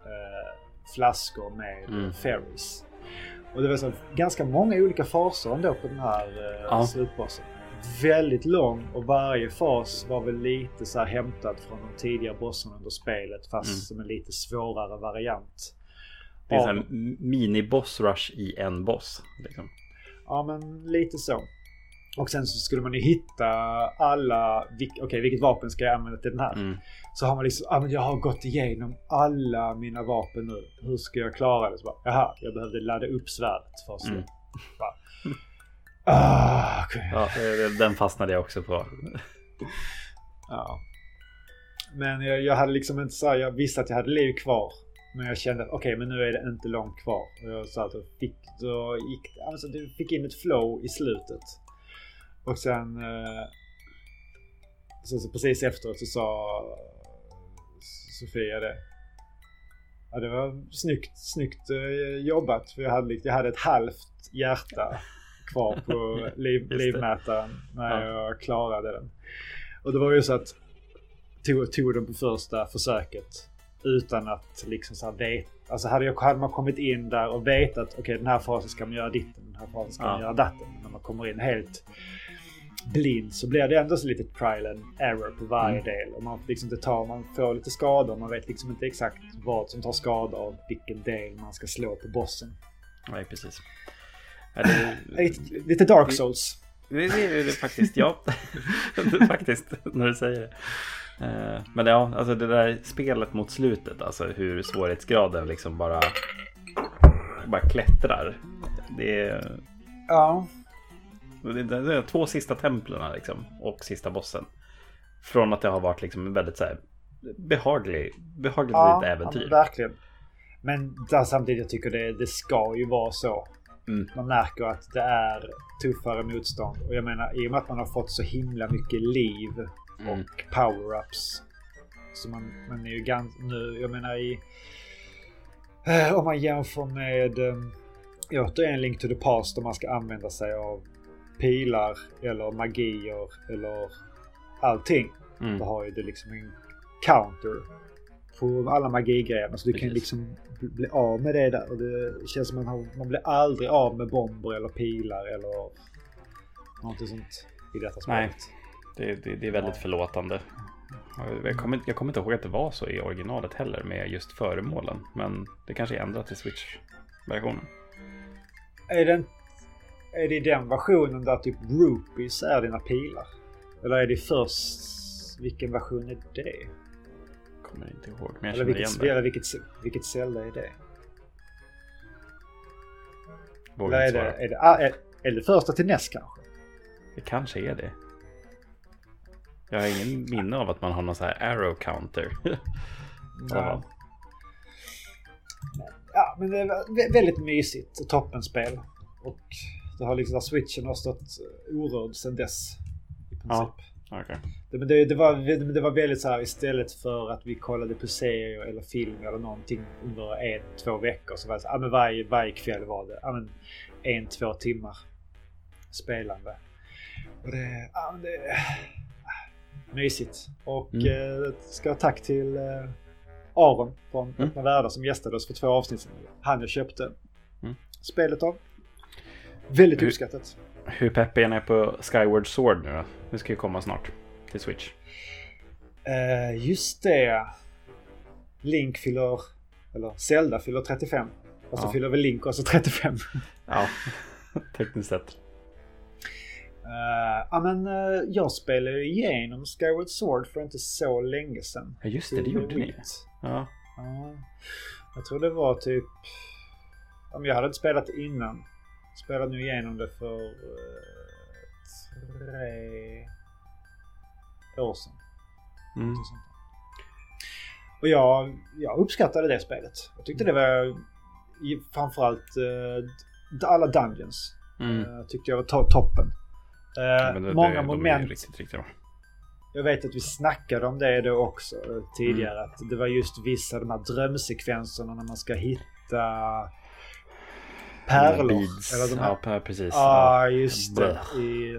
Speaker 1: eh, flaskor med mm. Ferries. Och det var så ganska många olika faser ändå på den här eh, ja. slutbossen. Väldigt lång och varje fas var väl lite så här hämtad från de tidigare bossarna under spelet fast mm. som en lite svårare variant.
Speaker 2: Det är en mini-boss rush i en boss. Liksom.
Speaker 1: Ja men lite så. Och sen så skulle man ju hitta alla, okej okay, vilket vapen ska jag använda till den här? Mm. Så har man liksom, ah, men jag har gått igenom alla mina vapen nu. Hur ska jag klara det? Så bara, Jaha, jag behövde ladda upp svärdet först. Mm.
Speaker 2: Ah, okay. Ja, den fastnade jag också på.
Speaker 1: ja. Men jag, jag, hade liksom inte så jag visste att jag hade liv kvar. Men jag kände att okej, okay, men nu är det inte långt kvar. Och jag sa att jag fick, då gick, alltså, du fick in ett flow i slutet. Och sen... Eh, så, så precis efteråt så sa Sofia det. Ja, det var snyggt, snyggt eh, jobbat. För jag hade, jag hade ett halvt hjärta kvar på (laughs) liv, livmätaren när ja. jag klarade den. Och det var ju så att tog, tog den på första försöket. utan att liksom så här veta. Alltså hade, jag, hade man kommit in där och vetat okej okay, den här fasen ska man göra ditten, den här fasen ska ja. man göra datten. När man kommer in helt blind så blir det ändå så lite trial and error på varje mm. del. Och man, liksom inte tar, man får lite skador. Man vet liksom inte exakt vad som tar skada av vilken del man ska slå på bossen.
Speaker 2: Nej, precis.
Speaker 1: Det, lite, lite Dark Souls.
Speaker 2: Det, är det faktiskt, ja. (laughs) faktiskt, när du säger det. Eh, men ja, alltså det där spelet mot slutet, alltså hur svårighetsgraden liksom bara, bara klättrar. Det är...
Speaker 1: Ja.
Speaker 2: Det är två sista templen liksom, och sista bossen. Från att det har varit liksom väldigt så här, behaglig, behagligt ja, äventyr.
Speaker 1: Ja, verkligen. Men där samtidigt jag tycker det, det ska ju vara så. Mm. Man märker att det är tuffare motstånd. Och jag menar i och med att man har fått så himla mycket liv mm. och power-ups. Så man, man är ju ganska nu, jag menar i... Eh, om man jämför med eh, återigen Link to the Past där man ska använda sig av pilar eller magier eller allting. Mm. Då har ju det liksom en counter på alla magigrejerna. Så du Precis. kan liksom bli av med det där. Och det känns som att man, man blir aldrig av med bomber eller pilar eller någonting sånt i detta spelet. Nej,
Speaker 2: det, det, det är väldigt ja. förlåtande. Jag kommer, jag kommer inte ihåg att det var så i originalet heller med just föremålen. Men det kanske är ändrat till Switch-versionen.
Speaker 1: Är det, är det i den versionen där typ rupees är dina pilar? Eller är det först... Vilken version är det?
Speaker 2: Kommer inte ihåg. Men jag
Speaker 1: eller vilket, igen det. vilket, vilket Zelda är det? Vågar är det, är, det, ah, är, är det första till NES kanske?
Speaker 2: Det kanske är det. Jag har ingen minne av att man har någon så här arrow counter. (laughs)
Speaker 1: ja. ja, men det är väldigt mysigt och toppenspel. Och det har liksom, switchen har stått orörd sedan dess. I princip. Ja.
Speaker 2: Okay.
Speaker 1: Det, det, det, var, det, var väldigt så här istället för att vi kollade på serier eller film eller någonting under en, två veckor så var det så ja, men varje, varje kväll var det ja, men en, två timmar spelande. Och det, ja, men det mysigt. Och mm. eh, ska tack till eh, Aron från mm. Öppna Världar som gästade oss för två avsnitt sedan. Han jag köpte mm. spelet av. Väldigt uppskattat.
Speaker 2: Hur pepp är ni på Skyward Sword nu då? Det ska ju komma snart till Switch.
Speaker 1: Uh, just det. Link fyller, eller Zelda fyller 35. Och så ja. fyller väl Link också 35. (laughs)
Speaker 2: ja, tekniskt sett.
Speaker 1: Uh, ja men uh, jag spelade ju igenom Skyward Sword för inte så länge sedan.
Speaker 2: Ja just det, det gjorde ni. Ja.
Speaker 1: Uh, jag tror det var typ... Om jag hade inte spelat innan. Spelade nu igenom det för tre år sedan. Mm. Och jag, jag uppskattade det spelet. Jag tyckte det var framförallt uh, alla Dungeons. Mm. Uh, tyckte jag var to toppen. Uh, ja, det, många det, moment. Riktigt, riktigt jag vet att vi snackade om det då också tidigare. Mm. Att det var just vissa de här drömsekvenserna när man ska hitta pärlor.
Speaker 2: Beads. Eller de här... Ja, precis.
Speaker 1: Ja, just det. I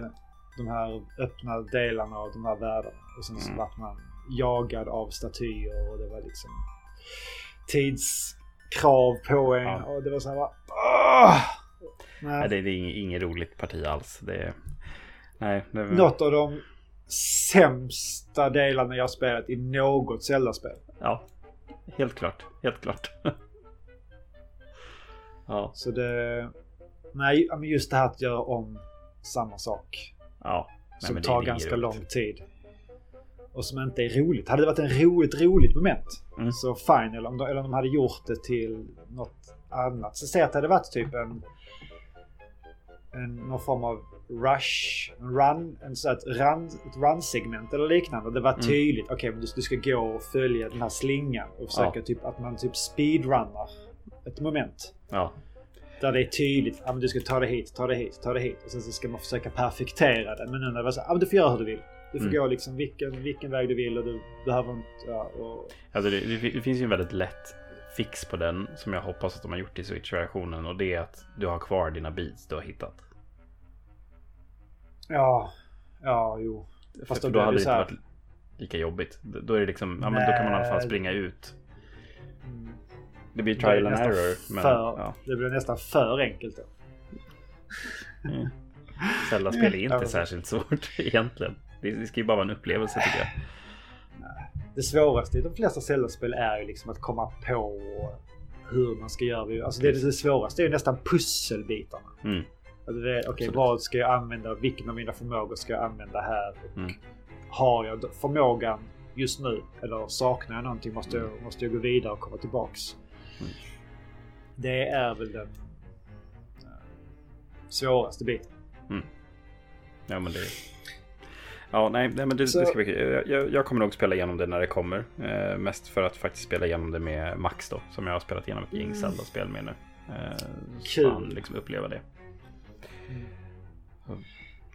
Speaker 1: de här öppna delarna av de här världarna. Och sen så mm. vart man jagad av statyer och det var liksom tidskrav på en. Ja. Och det var så här bara...
Speaker 2: Nej. nej. det, är inget, inget roligt parti alls. Det är, nej, det.
Speaker 1: Något av de sämsta delarna jag spelat i något Zelda-spel.
Speaker 2: Ja, helt klart. Helt klart. (laughs)
Speaker 1: ja. Så det... Nej, just det här att göra om samma sak.
Speaker 2: Ja.
Speaker 1: Nej, som tar ganska roligt. lång tid. Och som inte är roligt. Hade det varit en roligt, roligt moment mm. så fine. Eller om, de, eller om de hade gjort det till något annat. Så säg att det hade varit typ en, en någon form av rush, en run, en så ett run, ett run-segment eller liknande. Det var mm. tydligt. Okej, okay, men du, du, ska gå och följa den här slingan och försöka ja. typ att man typ speedrunnar ett moment.
Speaker 2: Ja.
Speaker 1: Där det är tydligt. Ja, men du ska ta det hit, ta det hit, ta det hit. Och sen så ska man försöka perfektera det. Men nu när det var så ja, men du får göra hur du vill. Du får mm. gå liksom vilken, vilken väg du vill och du behöver inte... Ja, och...
Speaker 2: alltså det, det, finns ju en väldigt lätt fix på den som jag hoppas att de har gjort i Switch-versionen. Och det är att du har kvar dina beats du har hittat.
Speaker 1: Ja, ja, jo.
Speaker 2: Fast för, då, då hade det inte varit lika jobbigt. Då är det liksom, ja men då kan man i alla fall springa ut Det blir trial and
Speaker 1: nästan
Speaker 2: error. Men,
Speaker 1: för,
Speaker 2: ja.
Speaker 1: Det blir nästan för enkelt då.
Speaker 2: Mm. Zelda-spel är inte
Speaker 1: Ja.
Speaker 2: särskilt svårt (laughs) egentligen. Det det ska ju bara vara en upplevelse tycker jag.
Speaker 1: Det svåraste i de flesta Zelda-spel är ju liksom att komma på hur man ska göra. Alltså det, det svåraste är ju nästan pusselbitarna.
Speaker 2: Mm.
Speaker 1: Alltså det
Speaker 2: Absolut.
Speaker 1: vad ska jag använda? Vilken av mina förmågor ska jag använda här? Och
Speaker 2: Mm.
Speaker 1: Har jag förmågan just nu? Eller saknar jag någonting? Måste jag, måste jag gå vidare och komma tillbaks?
Speaker 2: Mm.
Speaker 1: Det är väl den eh, svåraste biten.
Speaker 2: Ja men det... Ja nej, nej men det,
Speaker 1: Så-
Speaker 2: det ska bli kul. jag, jag, kommer nog spela igenom det när det kommer. Eh, mest för att faktiskt spela igenom det med Max då. Som jag har spelat igenom ett gäng
Speaker 1: Mm.
Speaker 2: Zelda-spel med nu. Eh,
Speaker 1: Kul.
Speaker 2: Så han liksom uppleva det.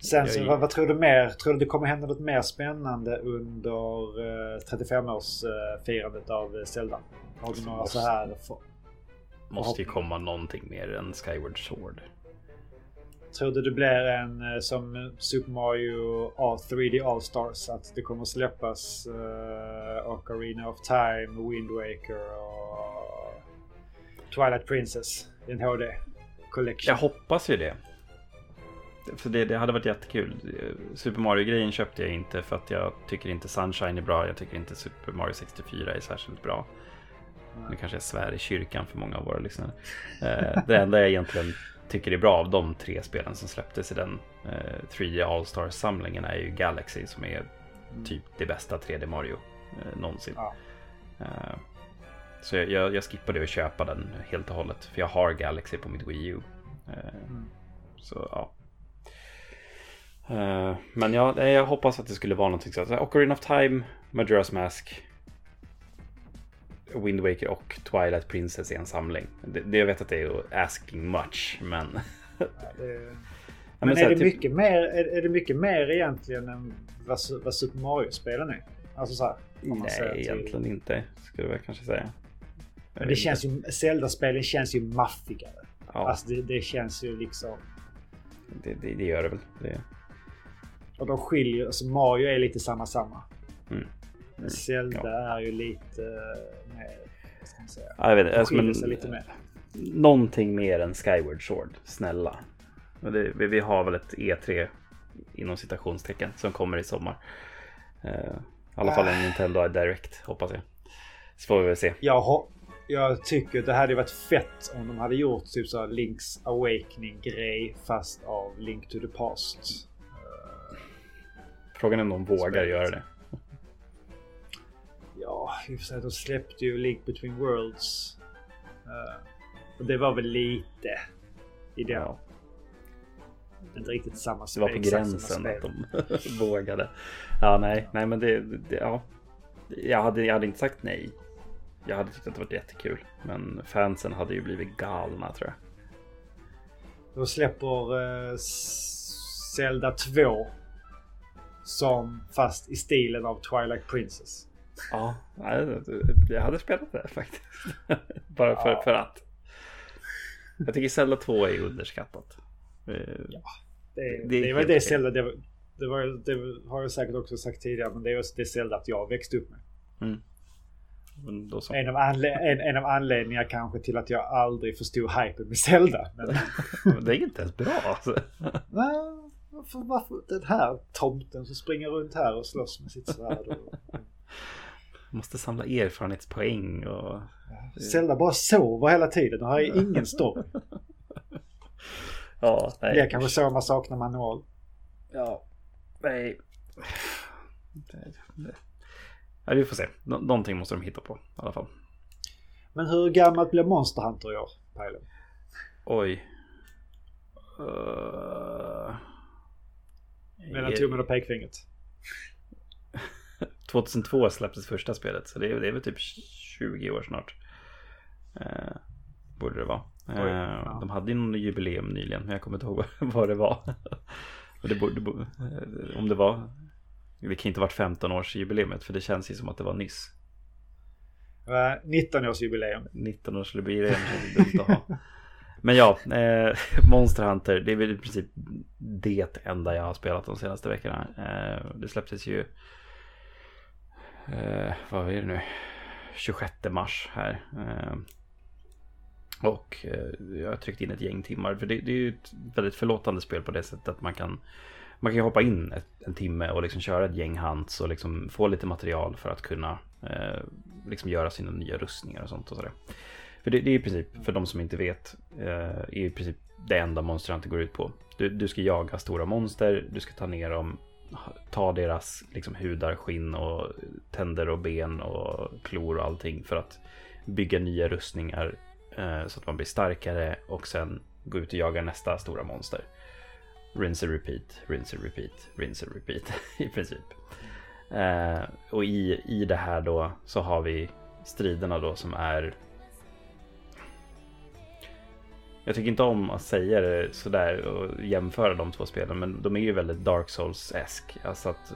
Speaker 1: Sen så, vad, vad tror du mer? Tror du det kommer hända något mer spännande under eh, 35-årsfirandet av eh, Zelda? Har du några så här... För,
Speaker 2: Måste ju komma någonting mer än Skyward Sword.
Speaker 1: tror du det blir en eh, som Super Mario All 3D All-Stars? Att det kommer släppas uh, Ocarina of Time, Wind Waker och Twilight Princess i en HD Collection?
Speaker 2: Jag hoppas ju det. För det, det hade varit jättekul. Super Mario-grejen köpte jag inte för att jag tycker inte Sunshine är bra. Jag tycker inte Super Mario 64 är särskilt bra. Nu kanske jag svär i kyrkan för många av våra lyssnare. Eh, det enda jag egentligen tycker är bra av de tre spelen som släpptes i den eh, 3D All-Stars-samlingen är ju Galaxy som är typ det bästa 3D Mario eh, någonsin.
Speaker 1: Ja.
Speaker 2: Eh, så jag, jag, jag skippade att köpa den helt och hållet. För jag har Galaxy på mitt Wii U. Eh,
Speaker 1: Mm.
Speaker 2: Så ja. Eh, men ja, jag hoppas att det skulle vara någonting så. så här, Ocarina of Time, Majora's Mask, Wind Waker och Twilight Princess i en samling. Det, det jag vet att det är asking much, men... (laughs)
Speaker 1: Det, men är det,
Speaker 2: typ-
Speaker 1: mycket mer, är, är det mycket mer egentligen än vad, vad Super Mario-spelen är? Alltså så här,
Speaker 2: Nej,
Speaker 1: till-
Speaker 2: egentligen inte, skulle jag kanske säga.
Speaker 1: Men det känns ju, Zelda-spelen känns ju maffigare.
Speaker 2: Ja,
Speaker 1: Alltså det, det känns ju liksom...
Speaker 2: det, det, det gör det väl. Det,
Speaker 1: Och de skiljer, alltså Mario är lite samma samma.
Speaker 2: Mm.
Speaker 1: Men Zelda är ju lite eh, mer, vad ska man säga,
Speaker 2: ja, jag vet inte, alltså, men,
Speaker 1: lite mer.
Speaker 2: Någonting mer än Skyward Sword, snälla. Det, vi, vi har väl ett E3 inom citationstecken som kommer i sommar. Eh, I alla fall en Nintendo Direct hoppas jag. Så får vi väl se.
Speaker 1: Jag, jag tycker det hade varit fett om de hade gjort typ så Link's Awakening grej fast av Link to the Past.
Speaker 2: Frågan är om de vågar
Speaker 1: Spelet.
Speaker 2: göra det.
Speaker 1: Ja, i och för sig de släppte ju Link Between Worlds. Eh, och det var väl lite i den.
Speaker 2: Ja,
Speaker 1: Inte riktigt samma
Speaker 2: det
Speaker 1: spel.
Speaker 2: var på gränsen att de (laughs) vågade. Ja, nej, nej men det, det ja. Jag hade, jag hade inte sagt nej. Jag hade tyckt att det var jättekul. Men fansen hade ju blivit galna tror jag.
Speaker 1: De släpper uh, Zelda 2. Som fast i stilen av Twilight Princess.
Speaker 2: Ja, jag hade spelat det faktiskt. (laughs) Bara för,
Speaker 1: Ja.
Speaker 2: för att. Jag tycker Zelda 2 är underskattat. Eh,
Speaker 1: Det,
Speaker 2: Det-
Speaker 1: det,
Speaker 2: det är
Speaker 1: det det. Zelda, det, var- det, var, det har jag säkert också sagt tidigare, men det är också det Zelda att jag växte upp med.
Speaker 2: så.
Speaker 1: En av, en, en av anledningarna kanske till att jag aldrig förstod hypen med Zelda. Men, (laughs)
Speaker 2: Det är inte ens bra alltså.
Speaker 1: Nej, varför, varför den här tomten som springer runt här och slåss med sitt svärd? Och, (laughs)
Speaker 2: Måste samla erfarenhetspoäng och...
Speaker 1: Zelda bara sover hela tiden och har ju ingen story.
Speaker 2: Ja,
Speaker 1: Det är
Speaker 2: nej.
Speaker 1: kanske så man saknar manual.
Speaker 2: Ja, nej. Ja, vi får se. Nå- någonting måste de hitta på i alla fall.
Speaker 1: Men hur gammalt blir Monster Hunter i år, Pajlen?
Speaker 2: Oj. Uh...
Speaker 1: Mellan tummen och pekfingret. (laughs)
Speaker 2: 2002 släpptes första spelet, så det är, det är väl typ 20 år snart. Eh, borde det vara. Eh,
Speaker 1: Oj, ja.
Speaker 2: De hade ju någon jubileum nyligen, men jag kommer inte ihåg (laughs) vad det var. (laughs) Det borde, eh, om det var, det kan inte varit 15 års jubileumet för det känns ju som att det var nyss.
Speaker 1: Eh, 19-årsjubileum.
Speaker 2: 19 års jubileum känns dumt att ha. Men ja, eh, (laughs) Monster Hunter, det är väl i princip det enda jag har spelat de senaste veckorna. Eh, det släpptes ju, eh, vad är det nu, 26 mars här. Eh, Och eh, jag har tryckt in ett gäng timmar. För det, det är ju ett väldigt förlåtande spel på det sättet att man kan man kan hoppa in ett, en timme och liksom köra ett gäng hunts och liksom få lite material för att kunna eh, liksom göra sina nya rustningar och sånt. Och sådär. För det, det är i princip, för de som inte vet, eh, är i princip det enda monsterhunter går ut på. Du, du ska jaga stora monster, du ska ta ner dem, ta deras liksom, hudar, skinn och tänder och ben och klor och allting för att bygga nya rustningar eh, så att man blir starkare och sen gå ut och jaga nästa stora monster. Rinse and repeat, rinse and repeat, rinse and repeat (laughs) i princip. Eh, och i, i det här då så har vi striderna då som är jag tycker inte om att säga det sådär och jämföra de två spelen, men de är ju väldigt Dark Souls-esk. Alltså att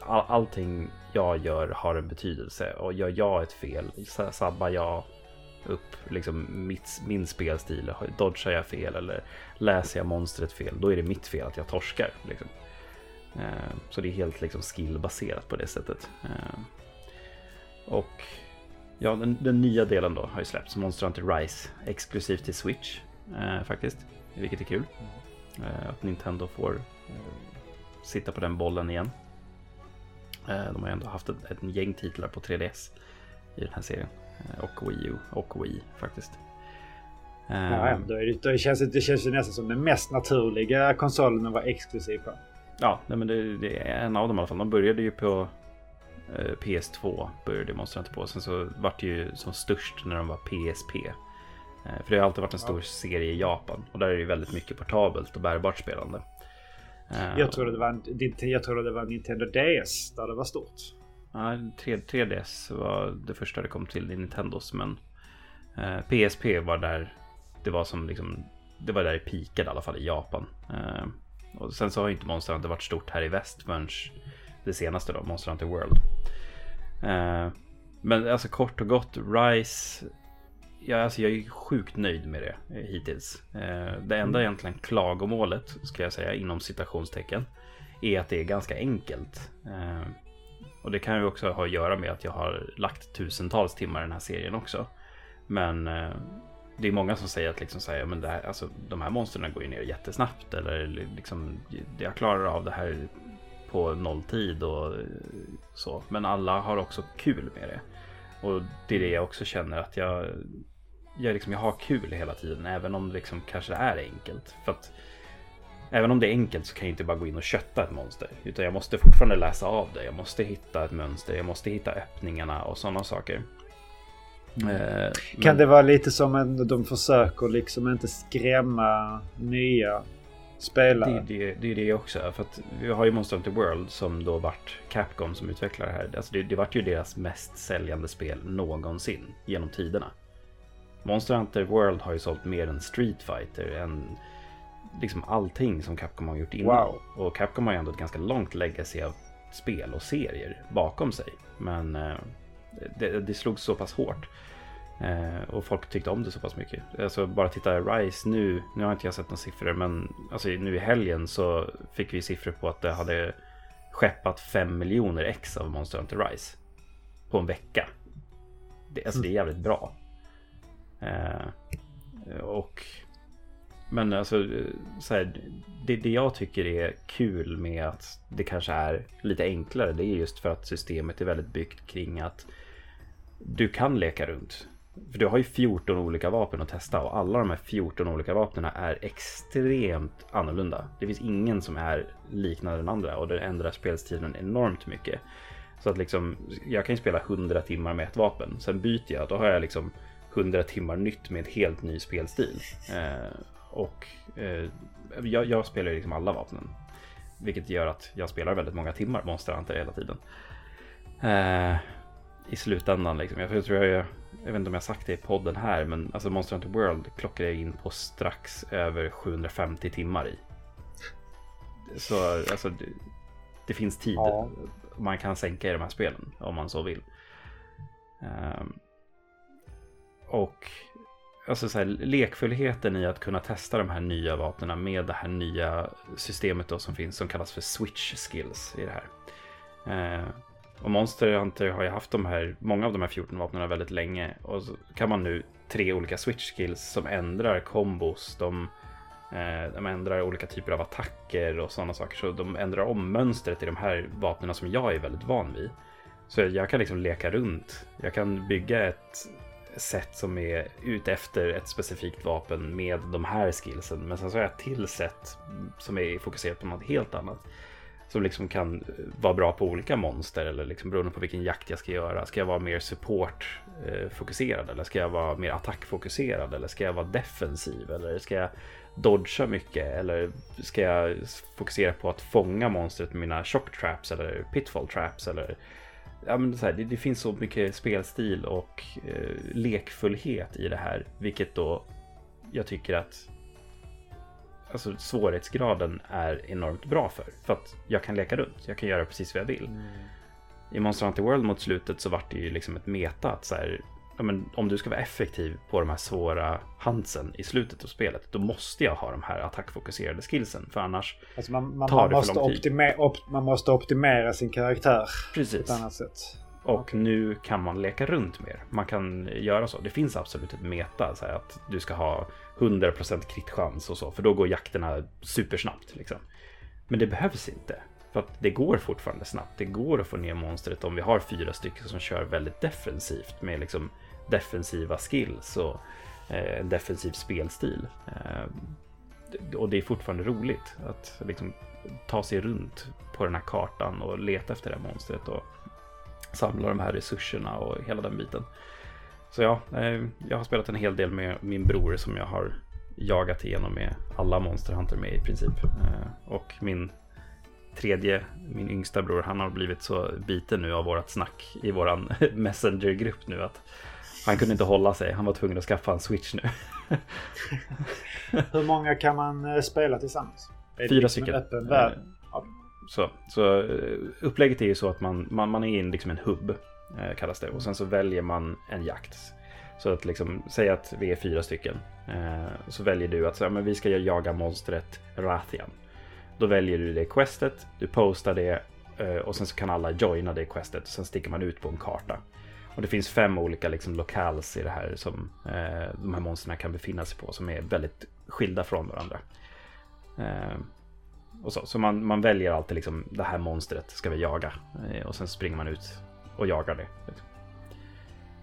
Speaker 2: all, allting jag gör har en betydelse och gör jag ett fel, sabbar jag upp liksom mitt, min spelstil, dodgar jag fel eller läser jag monstret fel, då är det mitt fel att jag torskar. Liksom. Eh, så det är helt liksom skillbaserat på det sättet. Eh, och ja, den, den, nya delen då har ju släppts, Monster Hunter Rise, exklusivt till Switch eh, faktiskt. Vilket är kul. Eh, att Nintendo får eh, sitta på den bollen igen. Eh, de har ju ändå haft ett, ett gäng titlar på 3DS i den här serien. Eh, och Wii U och Wii faktiskt.
Speaker 1: Ja, eh, då, det, då känns det, det känns ju nästan som den mest naturliga konsolen att vara exklusiv på.
Speaker 2: Ja, nej, men det, det, är en av dem i alla fall. De började ju på PS2 började Monster Hunter på. Sen så vart det ju som störst när de var PSP. Eh, för det har alltid varit en stor ja. serie i Japan. Och där är det väldigt mycket portabelt och bärbart spelande.
Speaker 1: Eh, jag trodde det var, jag trodde det var Nintendo DS där det var stort.
Speaker 2: Ja, 3, ds var det första det kom till i Nintendos. Men PSP eh, var där det var som liksom det var där det pikade i alla fall i Japan. och sen så har inte Monster Hunter varit stort här i väst förrän det senaste då, Monster Hunter World. men alltså kort och gott, Rise ja, alltså jag är sjukt nöjd med det eh, hittills. Eh, det enda mm. egentligen klagomålet, ska jag säga inom citationstecken, är att det är ganska enkelt. Eh, och det kan ju också ha att göra med att jag har lagt tusentals timmar i den här serien också. Men det är många som säger att liksom så men det här, alltså, de här monstren går ju ner jättesnabbt. Eller liksom, jag klarar av det här på nolltid och så. Men alla har också kul med det. Och det är det jag också känner att jag jag, liksom, jag har kul hela tiden, även om det liksom kanske är enkelt. För att Även om det är enkelt så kan jag inte bara gå in och kötta ett monster. Utan jag måste fortfarande läsa av det. Jag måste hitta ett mönster. Jag måste hitta öppningarna och sådana saker.
Speaker 1: Mm. Eh, kan men... det vara lite som att de försöker liksom inte skrämma nya spelare?
Speaker 2: Det, det, det är det också. För att vi har ju Monster Hunter World som då vart Capcom som utvecklar det här. Alltså det, det vart ju deras mest säljande spel någonsin genom tiderna. Monster Hunter World har ju sålt mer än Street Fighter, än liksom allting som Capcom har gjort innan. Wow. Och Capcom har ju ändå ett ganska långt legacy av spel och serier bakom sig. Men eh, det, det slog så pass hårt. Eh, och folk tyckte om det så pass mycket. Alltså bara titta Rise nu, nu har inte jag sett några siffror men alltså nu i helgen så fick vi siffror på att det hade skeppat 5 miljoner ex av Monster Hunter Rise. På en vecka. Det, alltså det är jävligt bra. Eh, och men alltså, så här, det, det jag tycker är kul med att det kanske är lite enklare. Det är just för att systemet är väldigt byggt kring att du kan leka runt. För du har ju 14 olika vapen att testa och alla de här 14 olika vapnen är extremt annorlunda. Det finns ingen som är liknande den andra och det ändrar spelstilen enormt mycket. Så att liksom, jag kan ju spela 100 timmar med ett vapen. Sen byter jag, då har jag liksom 100 timmar nytt med en helt ny spelstil. Eh, och eh, jag, jag, spelar liksom alla vapnen. Vilket gör att jag spelar väldigt många timmar Monster Hunter hela tiden. Eh, I slutändan liksom. Jag, jag tror jag, jag vet inte om jag sagt det i podden här, men alltså Monster Hunter World klockar jag in på strax över 750 timmar i. Så alltså, det, det finns tid. Ja. Man kan sänka i de här spelen om man så vill. Um, och alltså så här, lekfullheten i att kunna testa de här nya vapnen med det här nya systemet då som finns som kallas för switch skills i det här. Eh, och Monster Hunter har ju haft de här, många av de här 14 vapnen väldigt länge. Och så kan man nu tre olika switch skills som ändrar kombos. De, eh, de ändrar olika typer av attacker och sådana saker. Så de ändrar om mönstret i de här vapnen som jag är väldigt van vid. Så jag kan liksom leka runt. Jag kan bygga ett sätt som är ute efter ett specifikt vapen med de här skillsen. Men sen så har jag ett till sätt som är fokuserat på något helt annat. Som liksom kan eh, vara bra på olika monster eller liksom beroende på vilken jakt jag ska göra. Ska jag vara mer support eh, fokuserad eller ska jag vara mer attackfokuserad eller ska jag vara defensiv eller ska jag dodga mycket eller ska jag fokusera på att fånga monstret med mina shock traps eller pitfall traps eller ja, men så här, det, det, finns så mycket spelstil och eh, lekfullhet i det här, vilket då jag tycker att alltså, svårighetsgraden är enormt bra för. För att jag kan leka runt, jag kan göra precis vad jag vill. Mm. I Monster Hunter World mot slutet så vart det ju liksom ett meta att så här, ja, men om du ska vara effektiv på de här svåra handsen i slutet av spelet, då måste jag ha de här attackfokuserade skillsen. För annars
Speaker 1: alltså man, man, tar man det för lång tid. Op, man måste optimera sin karaktär
Speaker 2: Precis.
Speaker 1: på ett annat sätt.
Speaker 2: Och okay. nu kan man leka runt mer. Man kan göra så. Det finns absolut ett meta, så att du ska ha 100% kritchans och så, för då går jakterna supersnabbt. Liksom. Men det behövs inte. För att det går fortfarande snabbt. Det går att få ner monstret om vi har fyra stycken som kör väldigt defensivt med liksom defensiva skills och eh, en defensiv spelstil. Eh, och det är fortfarande roligt att liksom ta sig runt på den här kartan och leta efter det här monstret och samla de här resurserna och hela den biten. Så ja, eh, jag har spelat en hel del med min bror som jag har jagat igenom med alla Monster Hunter med i princip. Eh, och min tredje, min yngsta bror, han har blivit så biten nu av vårat snack i våran (laughs) Messenger-grupp nu att han kunde inte hålla sig. Han var tvungen att skaffa en switch nu.
Speaker 1: Hur många kan man eh, spela tillsammans?
Speaker 2: Fyra liksom stycken. Öppen värld? Eh, så, så eh, upplägget är ju så att man, man, man är i liksom en hubb, kallas det. Och sen så väljer man en jakt. Så att liksom, säg att vi är fyra stycken. så väljer du att så, men vi ska jaga monstret Rathian. Då väljer du det questet, du postar det och sen så kan alla joina det questet. Och sen sticker man ut på en karta. Och det finns fem olika liksom, locals i det här som eh, de här monstren kan befinna sig på som är väldigt skilda från varandra. Eh, och så så man, man väljer alltid liksom, det här monstret ska vi jaga eh, och sen springer man ut och jagar det.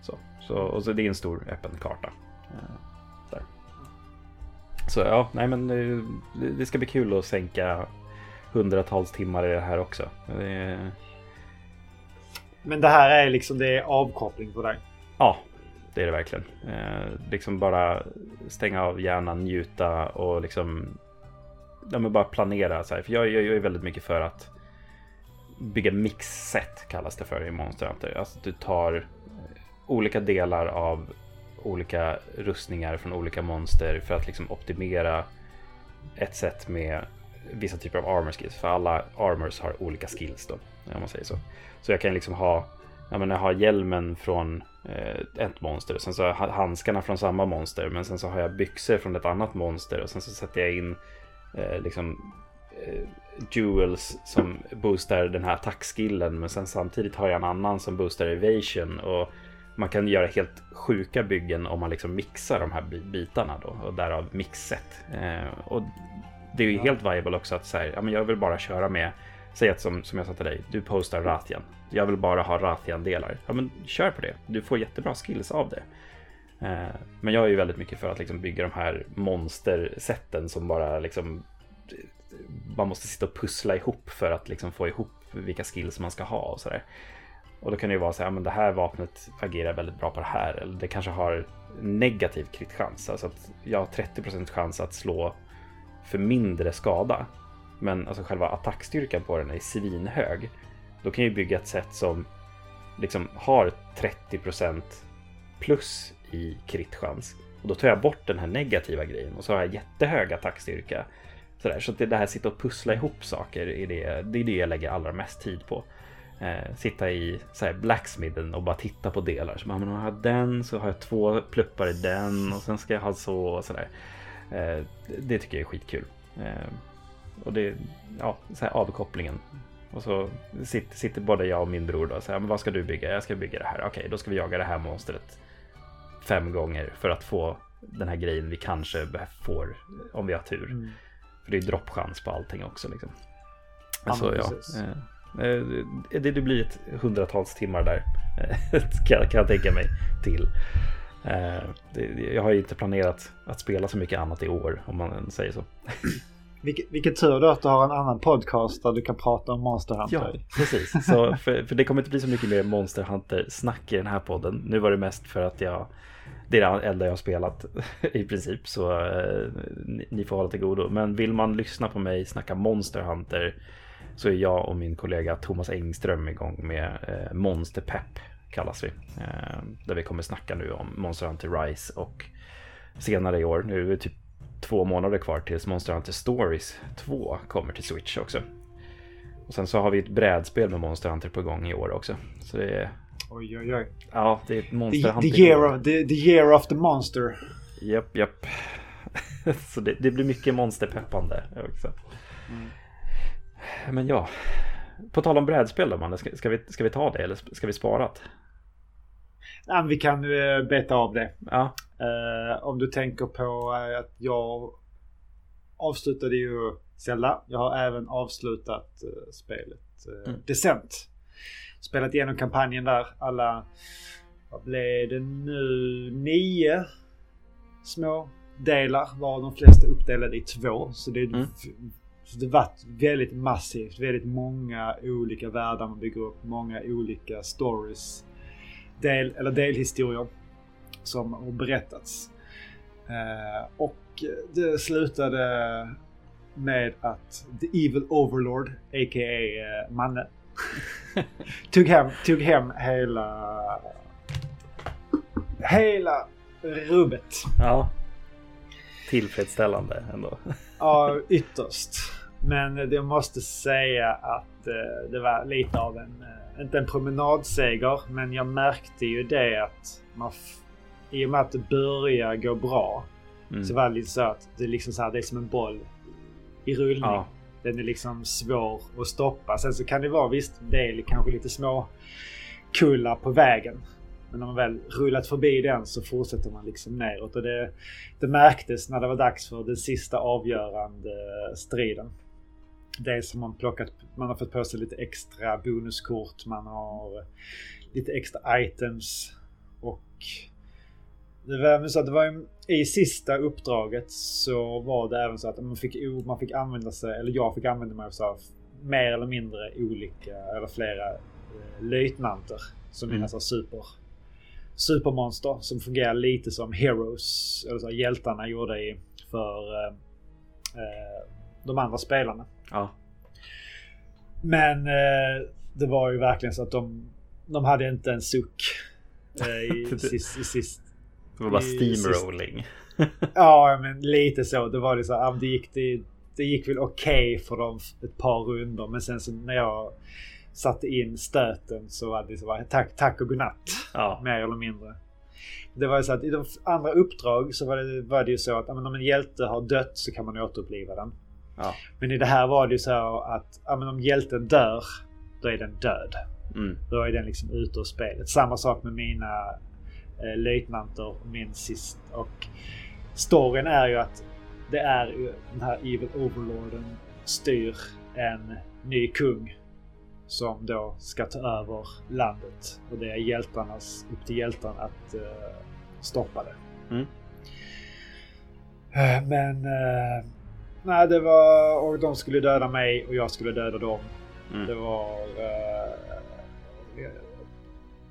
Speaker 2: Så, så, och så det är en stor öppen karta. Eh, där. Så ja, nej men eh, det, det ska bli kul att sänka hundratals timmar i det här också. Det,
Speaker 1: men det här är liksom det är avkoppling för dig?
Speaker 2: Ja, det är det verkligen. Eh, liksom bara stänga av hjärnan, njuta och liksom ja, men bara planera. Så här. För jag, jag, jag är väldigt mycket för att bygga mixset kallas det för i Monster Hunter. Alltså du tar olika delar av olika rustningar från olika monster för att liksom optimera ett sätt med vissa typer av armor skills. För alla armors har olika skills då, om man säger så. Så jag kan liksom ha, ja men jag har hjälmen från eh, ett monster, sen så har jag handskarna från samma monster, men sen så har jag byxor från ett annat monster och sen så sätter jag in eh, liksom eh, jewels som boostar den här attackskillen, men sen samtidigt har jag en annan som boostar evasion och man kan göra helt sjuka byggen om man liksom mixar de här bitarna då och därav mixet. Eh, och det är ju helt viable också att säga, ja men jag vill bara köra med Säg att som, som jag sa till dig, du postar Rathian. Jag vill bara ha Rathian-delar. Ja men kör på det. Du får jättebra skills av det. Eh, men jag är ju väldigt mycket för att liksom bygga de här monstersätten som bara liksom man måste sitta och pussla ihop för att liksom få ihop vilka skills man ska ha och sådär. Och då kan det ju vara så här, men det här vapnet agerar väldigt bra på det här. Eller det kanske har negativ kritchans. Alltså att jag har 30% chans att slå för mindre skada men alltså själva attackstyrkan på den är svinhög. Då kan jag bygga ett sätt som liksom har 30% plus i kritchans. Och då tar jag bort den här negativa grejen och så har jag jättehög attackstyrka. Sådär. Så det här sitta och pussla ihop saker är det, det är det jag lägger allra mest tid på. Eh, sitta i så här, blacksmithen och bara titta på delar. Så man har den, så har jag två pluppar i den och sen ska jag ha så och sådär. Eh, det tycker jag är skitkul. Eh, och det, ja, så här avkopplingen Och så sitter, sitter både jag och min bror då och säger, men vad ska du bygga? Jag ska bygga det här. Okej, då ska vi jaga det här monstret fem gånger för att få den här grejen vi kanske får om vi har tur. Mm. För det är droppchans på allting också liksom. Ja, så, ja, eh, det, det blir ett hundratals timmar där (laughs) kan, kan jag tänka mig till. Eh, jag har ju inte planerat att spela så mycket annat i år om man säger så. (clears throat)
Speaker 1: Vilket, vilket tur då att du har en annan podcast där du kan prata om Monster Hunter.
Speaker 2: Ja, precis. Så för, för det kommer inte bli så mycket mer Monster Hunter-snack i den här podden. Nu var det mest för att jag det är det enda jag har spelat (laughs) i princip. Så eh, ni, ni, får hålla till godo. Men vill man lyssna på mig snacka Monster Hunter så är jag och min kollega Thomas Engström igång med eh, Monster Pep kallas vi. Eh, där vi kommer snacka nu om Monster Hunter Rise och senare i år, nu är det typ två månader kvar tills Monster Hunter Stories 2 kommer till Switch också. Och sen så har vi ett brädspel med Monster Hunter på gång i år också. Så det är...
Speaker 1: Oj, oj, oj.
Speaker 2: Ja, det är Monster
Speaker 1: the, Hunter. The year, of, the, the year of the Monster.
Speaker 2: Japp, japp. (laughs) så det, det, blir mycket monsterpeppande också. Mm. Men ja. På tal om brädspel då, man. Ska, ska, vi, ska vi ta det eller ska vi spara det?
Speaker 1: Nej, vi kan uh, beta av det.
Speaker 2: Ja.
Speaker 1: Uh, om du tänker på uh, att jag avslutade ju Zelda. Jag har även avslutat uh, spelet uh, mm. Descent. Spelat igenom kampanjen där. Alla, vad blev det nu? Nio små delar var de flesta uppdelade i två. Så det, mm. så det var väldigt massivt. Väldigt många olika världar man bygger upp. Många olika stories del, eller delhistorier som har berättats. Eh, och det slutade med att The Evil Overlord, a.k.a. Eh, Manne, (laughs) tog, hem, tog hem hela... Hela rubbet.
Speaker 2: Ja. Tillfredsställande ändå.
Speaker 1: ja, ytterst. Men jag måste säga att eh, det var lite av en eh, inte en promenadseger, men jag märkte ju det att man i och med att det börjar gå bra mm. så var det lite så att det är liksom så här, det är som en boll i rullning. Ja. Den är liksom svår att stoppa. Sen så kan det vara visst, det är kanske lite små kullar på vägen. Men när man väl rullat förbi den så fortsätter man liksom neråt. Och det, det märktes när det var dags för den sista avgörande striden dels har man plockat, man har fått på sig lite extra bonuskort, man har lite extra items och det var, så att det var i sista uppdraget så var det även så att man fick, man fick använda sig, eller jag fick använda mig av mer eller mindre olika eller flera eh, löjtnanter som mm. mina så super supermonster som fungerar lite som heroes, eller så hjältarna gjorde i för eh, eh de andra spelarna.
Speaker 2: Ja.
Speaker 1: Men eh, det var ju verkligen så att de, de hade inte en suck eh, i, (laughs) sist, i sist.
Speaker 2: Det var bara steamrolling. (laughs)
Speaker 1: ja, men lite så. Det var det så det gick, det, det gick väl okej okay för dem ett par runder. Men sen så när jag satte in stöten så var det så var tack, tack och godnatt.
Speaker 2: Ja.
Speaker 1: Mer eller mindre. Det var ju så att i de andra uppdrag så var det, var det ju så att om en hjälte har dött så kan man återuppliva den.
Speaker 2: Ja.
Speaker 1: Men i det här var det ju så att ja, men om hjälten dör, då är den död.
Speaker 2: Mm.
Speaker 1: Då är den liksom ute ur spelet. Samma sak med mina eh, löjtnanter min sist. Och storyn är ju att det är ju den här Evil Overlorden styr en ny kung som då ska ta över landet. Och det är hjältarnas, upp till hjältarna att uh, stoppa det.
Speaker 2: Mm.
Speaker 1: Uh, men uh, Nej, det var... Och de skulle döda mig och jag skulle döda dem. Mm. Det var... Uh,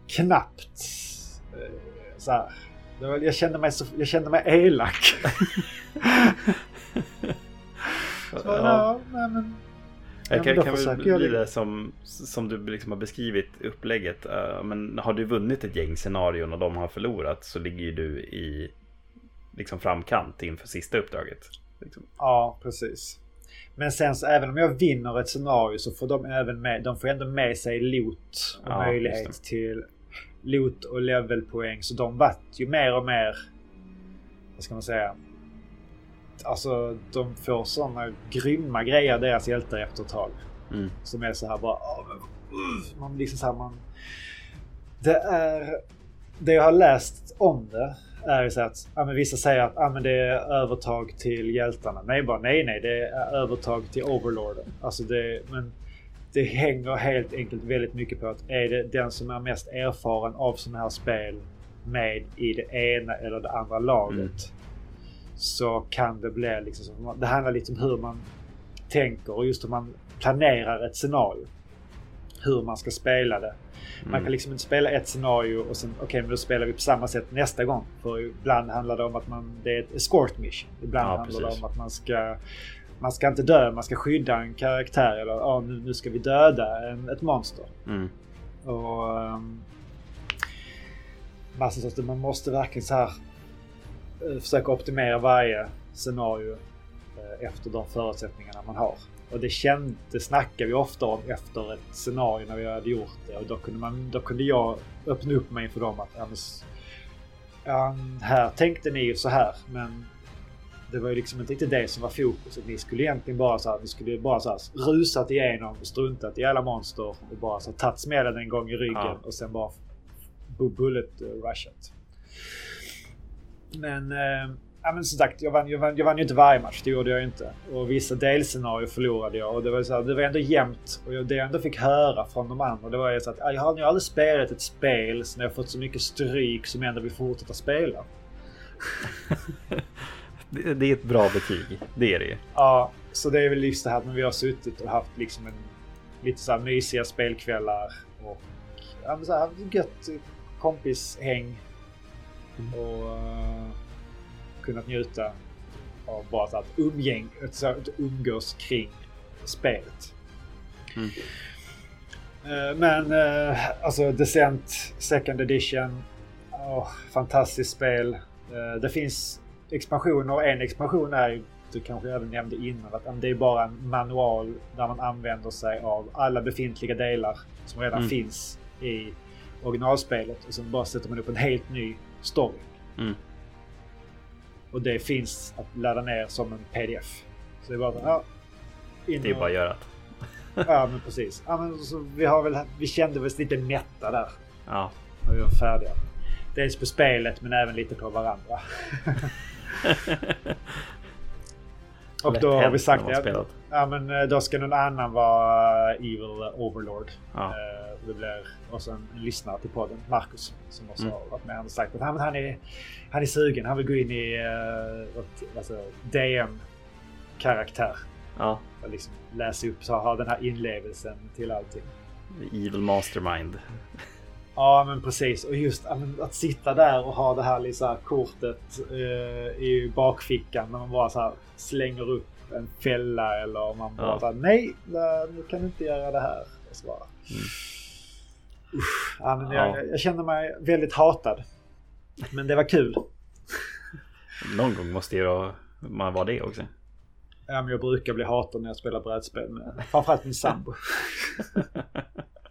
Speaker 1: knappt. Uh, så här. Det var, jag, kände mig så, jag kände mig elak. (laughs) så, ja. ja, nej, men...
Speaker 2: Jag kan, kan väl bli det som, som du liksom har beskrivit upplägget. Uh, men har du vunnit ett gäng scenarion och de har förlorat så ligger ju du i liksom framkant inför sista uppdraget. Liksom.
Speaker 1: Ja, precis. Men sen så även om jag vinner ett scenario så får de även med, de får ändå med sig loot och ja, möjlighet till loot och levelpoäng. Så de vart ju mer och mer, vad ska man säga, alltså de får sådana grymma grejer deras hjältar efter ett tag. Mm. Som är så här bara... man liksom så här, man... Det är... Det jag har läst om det är så att ja, men vissa säger att ja, men det är övertag till hjältarna. Nej, bara nej, nej, det är övertag till Overlorden. Alltså det, men det hänger helt enkelt väldigt mycket på att är det den som är mest erfaren av sådana här spel med i det ena eller det andra laget. Mm. Så kan det bli liksom. Det handlar lite om hur man tänker och just hur man planerar ett scenario. Hur man ska spela det. Man mm. kan liksom inte spela ett scenario och sen okej, okay, men då spelar vi på samma sätt nästa gång. För ibland handlar det om att man, det är ett escort mission. Ibland ja, handlar det om att man ska man ska inte dö, man ska skydda en karaktär eller ja, nu, nu ska vi döda en, ett monster. Mm. Och um, massa sorter. Man måste verkligen så här uh, försöka optimera varje scenario uh, efter de förutsättningarna man har. Och det, kände, det snackade vi ofta om efter ett scenario när vi hade gjort det. Och då kunde, man, då kunde jag öppna upp mig inför dem att ja, men, här tänkte ni så här men det var ju liksom inte riktigt det som var fokuset. Ni skulle egentligen bara så här, ni skulle bara så här rusat igenom och struntat i alla monster och bara så tagit smällen en gång i ryggen ja. och sen bara bullet rushat. Men, eh, ja men som sagt, jag vann, jag, vann, jag vann ju inte varje match. Det gjorde jag inte. Och vissa delscenarier förlorade jag. Och det var, så här, det var ändå jämnt. Och det jag ändå fick höra från de andra det var ju så att jag har nog aldrig spelat ett spel som jag fått så mycket stryk som jag ändå vill fortsätta spela. (laughs)
Speaker 2: Det är ett bra betyg. Det är det ju.
Speaker 1: Ja, så det är väl just det här när vi har suttit och haft liksom en, lite så här mysiga spelkvällar och ja, men så här, gött kompishäng. Mm. Och uh, kunnat njuta av bara att umgäng, att umgås kring spelet. Mm. Uh, men uh, alltså Descent Second Edition. Oh, fantastiskt spel. det finns expansioner och en expansion är du kanske även nämnde innan, att det är bara en manual där man använder sig av alla befintliga delar som redan mm. finns i originalspelet och sen bara sätter man upp en helt ny story. Mm. Och det finns att ladda ner som en pdf. Så det är bara ja,
Speaker 2: Det är bara att göra
Speaker 1: Ja men precis. Ja, men så vi, har väl, vi kände väl lite mätta där. Ja. När vi var färdiga. Dels på spelet men även lite på varandra. (laughs) (laughs) Och då har vi sagt att ja, men eh, då ska någon annan vara Evil Overlord. Ja. Uh, det blir också en, en lyssnare till podden, Marcus, som också mm. har varit med. Han har sagt att han, han, är, han är sugen. Han vill gå in i uh, alltså, DM-karaktär. Ja. Och liksom läsa upp, så ha den här inlevelsen till allting.
Speaker 2: Evil Mastermind.
Speaker 1: Ja men precis. Och just att sitta där och ha det här liksom, kortet eh, i bakfickan när man bara så här slänger upp en fälla eller om man bara ja. så här, nej, nu kan du inte göra det här. Och så bara. Mm. Usch, ja, men ja. Jag, jag känner mig väldigt hatad. Men det var kul.
Speaker 2: Någon gång måste ju man vara det också.
Speaker 1: Ja, men jag brukar bli hatad när jag spelar brädspel. Med, framförallt min sambo. (laughs)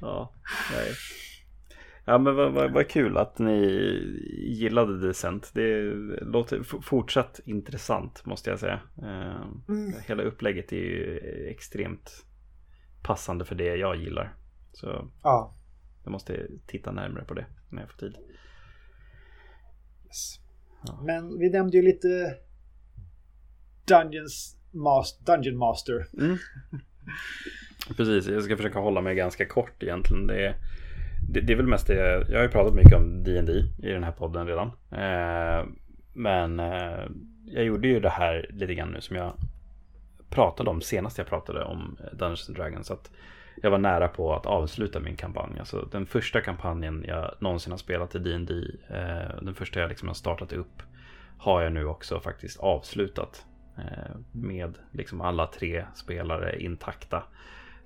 Speaker 2: ja, nej. Ja men vad, vad, vad kul att ni gillade Descent. Det låter fortsatt intressant måste jag säga. Eh, mm. Hela upplägget är ju extremt passande för det jag gillar. Så ja. jag måste titta närmare på det när jag får tid.
Speaker 1: Yes. Ja. Men vi nämnde ju lite Dungeons Master, Dungeon Master. Mm. (laughs)
Speaker 2: Precis, jag ska försöka hålla mig ganska kort egentligen. Det är, det, det är väl mest det, jag har ju pratat mycket om D&D i den här podden redan. Eh, men eh, jag gjorde ju det här lite grann nu som jag pratade om senast jag pratade om Dungeons and Dragons. Att jag var nära på att avsluta min kampanj. Alltså den första kampanjen jag någonsin har spelat i D&D eh, Den första jag liksom har startat upp. Har jag nu också faktiskt avslutat. Eh, med liksom alla tre spelare intakta.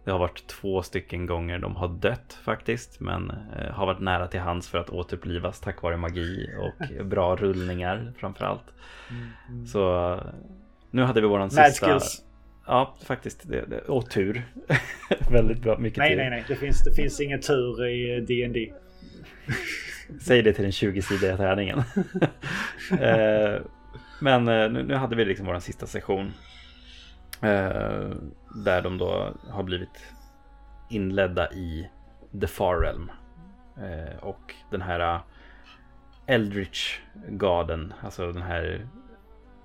Speaker 2: Det har varit två stycken gånger de har dött faktiskt. Men eh, har varit nära till hands för att återupplivas tack vare magi och (laughs) bra rullningar framförallt. Mm, mm. Så nu hade vi våran Mad sista... Skills. Ja, faktiskt. Det, det, och tur. (laughs) Väldigt bra. Mycket
Speaker 1: nej,
Speaker 2: tur.
Speaker 1: Nej, nej, Det finns, det finns ingen tur i D&D. (laughs)
Speaker 2: Säg det till den 20-sidiga träningen. eh, men eh, nu, nu, hade vi liksom vår sista session. Där de då har blivit inledda i The Far Realm. Eh, och den här eh, Eldritch Garden, alltså den här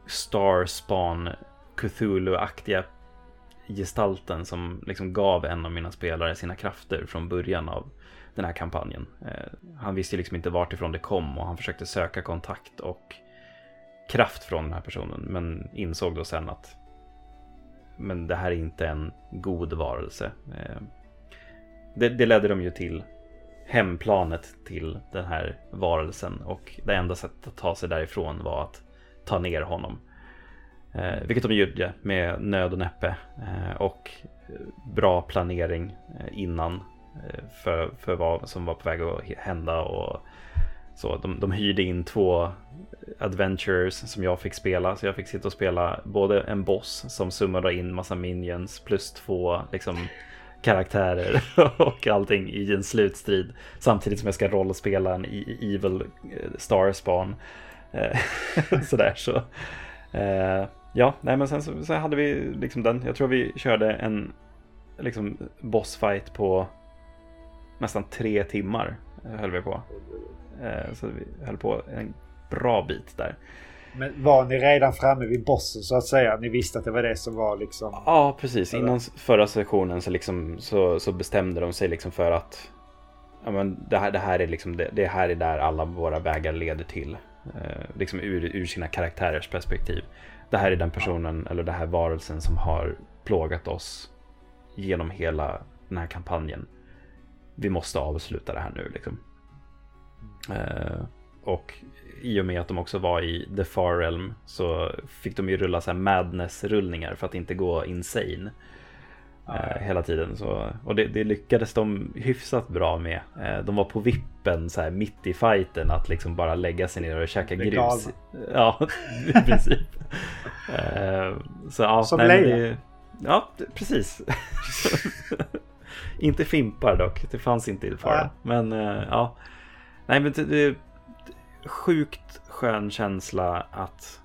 Speaker 2: Star Spawn Cthulhu-aktiga gestalten som liksom gav en av mina spelare sina krafter från början av den här kampanjen. Eh, han visste liksom inte vart ifrån det kom och han försökte söka kontakt och kraft från den här personen men insåg då sen att men det här är inte en god varelse. Eh, det, det ledde dem ju till hemplanet till den här varelsen och det enda sättet att ta sig därifrån var att ta ner honom. Eh, vilket de gjorde med nöd och näppe eh, och bra planering eh, innan eh, för, för vad som var på väg att hända och så. De, de hyrde in två adventures som jag fick spela. Så jag fick sitta och spela både en boss som summade in massa minions plus två liksom karaktärer (laughs) och allting i en slutstrid. Samtidigt som jag ska rollspela en e-, evil eh, Starspawn. Eh, (laughs) sådär så. Eh, ja, nej men sen så, så, hade vi liksom den. Jag tror vi körde en liksom bossfight på nästan tre timmar. Eh, höll vi på. Så vi höll på en bra bit där.
Speaker 1: Men var ni redan framme vid bossen så att säga? Ni visste att det var det som var liksom...
Speaker 2: Ja, precis. Innan förra sessionen så, liksom, så, så bestämde de sig liksom för att ja, men det, här, det, här är liksom, det, det här är där alla våra vägar leder till. Eh, liksom ur, ur sina karaktärers perspektiv. Det här är den personen eller den här varelsen som har plågat oss genom hela den här kampanjen. Vi måste avsluta det här nu liksom. Eh, och i och med att de också var i The Far Realm så fick de ju rulla så här madness-rullningar för att inte gå insane. Ah, ja. hela tiden. Så, och det, det, lyckades de hyfsat bra med. Eh, de var på vippen så här mitt i fighten att liksom bara lägga sig ner och käka grus. Galna. (laughs) Ja, i princip. Eh, så, ja,
Speaker 1: Som nej,
Speaker 2: Ja, precis. (laughs) (laughs) inte fimpar dock. Det fanns inte i The Far. Ja. Men ja. Nej, men det, är sjukt skön känsla att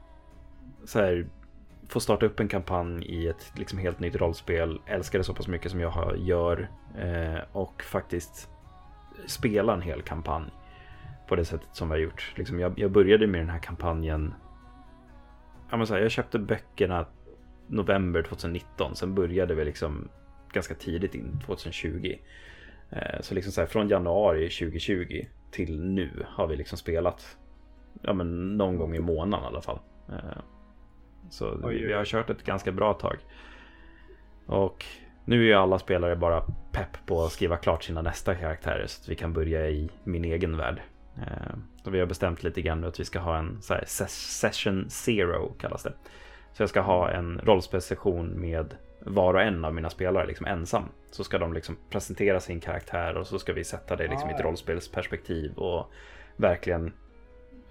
Speaker 2: så här, få starta upp en kampanj i ett liksom helt nytt rollspel. Älskar det så pass mycket som jag gör eh, och faktiskt spela en hel kampanj på det sättet som vi har gjort. Liksom jag, jag började med den här kampanjen. Jag, säga, jag köpte böckerna november 2019. Sen började vi liksom ganska tidigt in 2020. Eh, så liksom så här, från januari 2020 till nu har vi liksom spelat ja, men någon gång i månaden i alla fall. Eh, så vi har kört ett ganska bra tag. Och nu är ju alla spelare bara pepp på att skriva klart sina nästa karaktärer så att vi kan börja i min egen värld. Eh, så vi har bestämt lite grann att vi ska ha en så här, session zero kallas det. Så jag ska ha en rollspelssession med var och en av mina spelare liksom ensam. Så ska de liksom presentera sin karaktär och så ska vi sätta det liksom i ett ah. rollspelsperspektiv och verkligen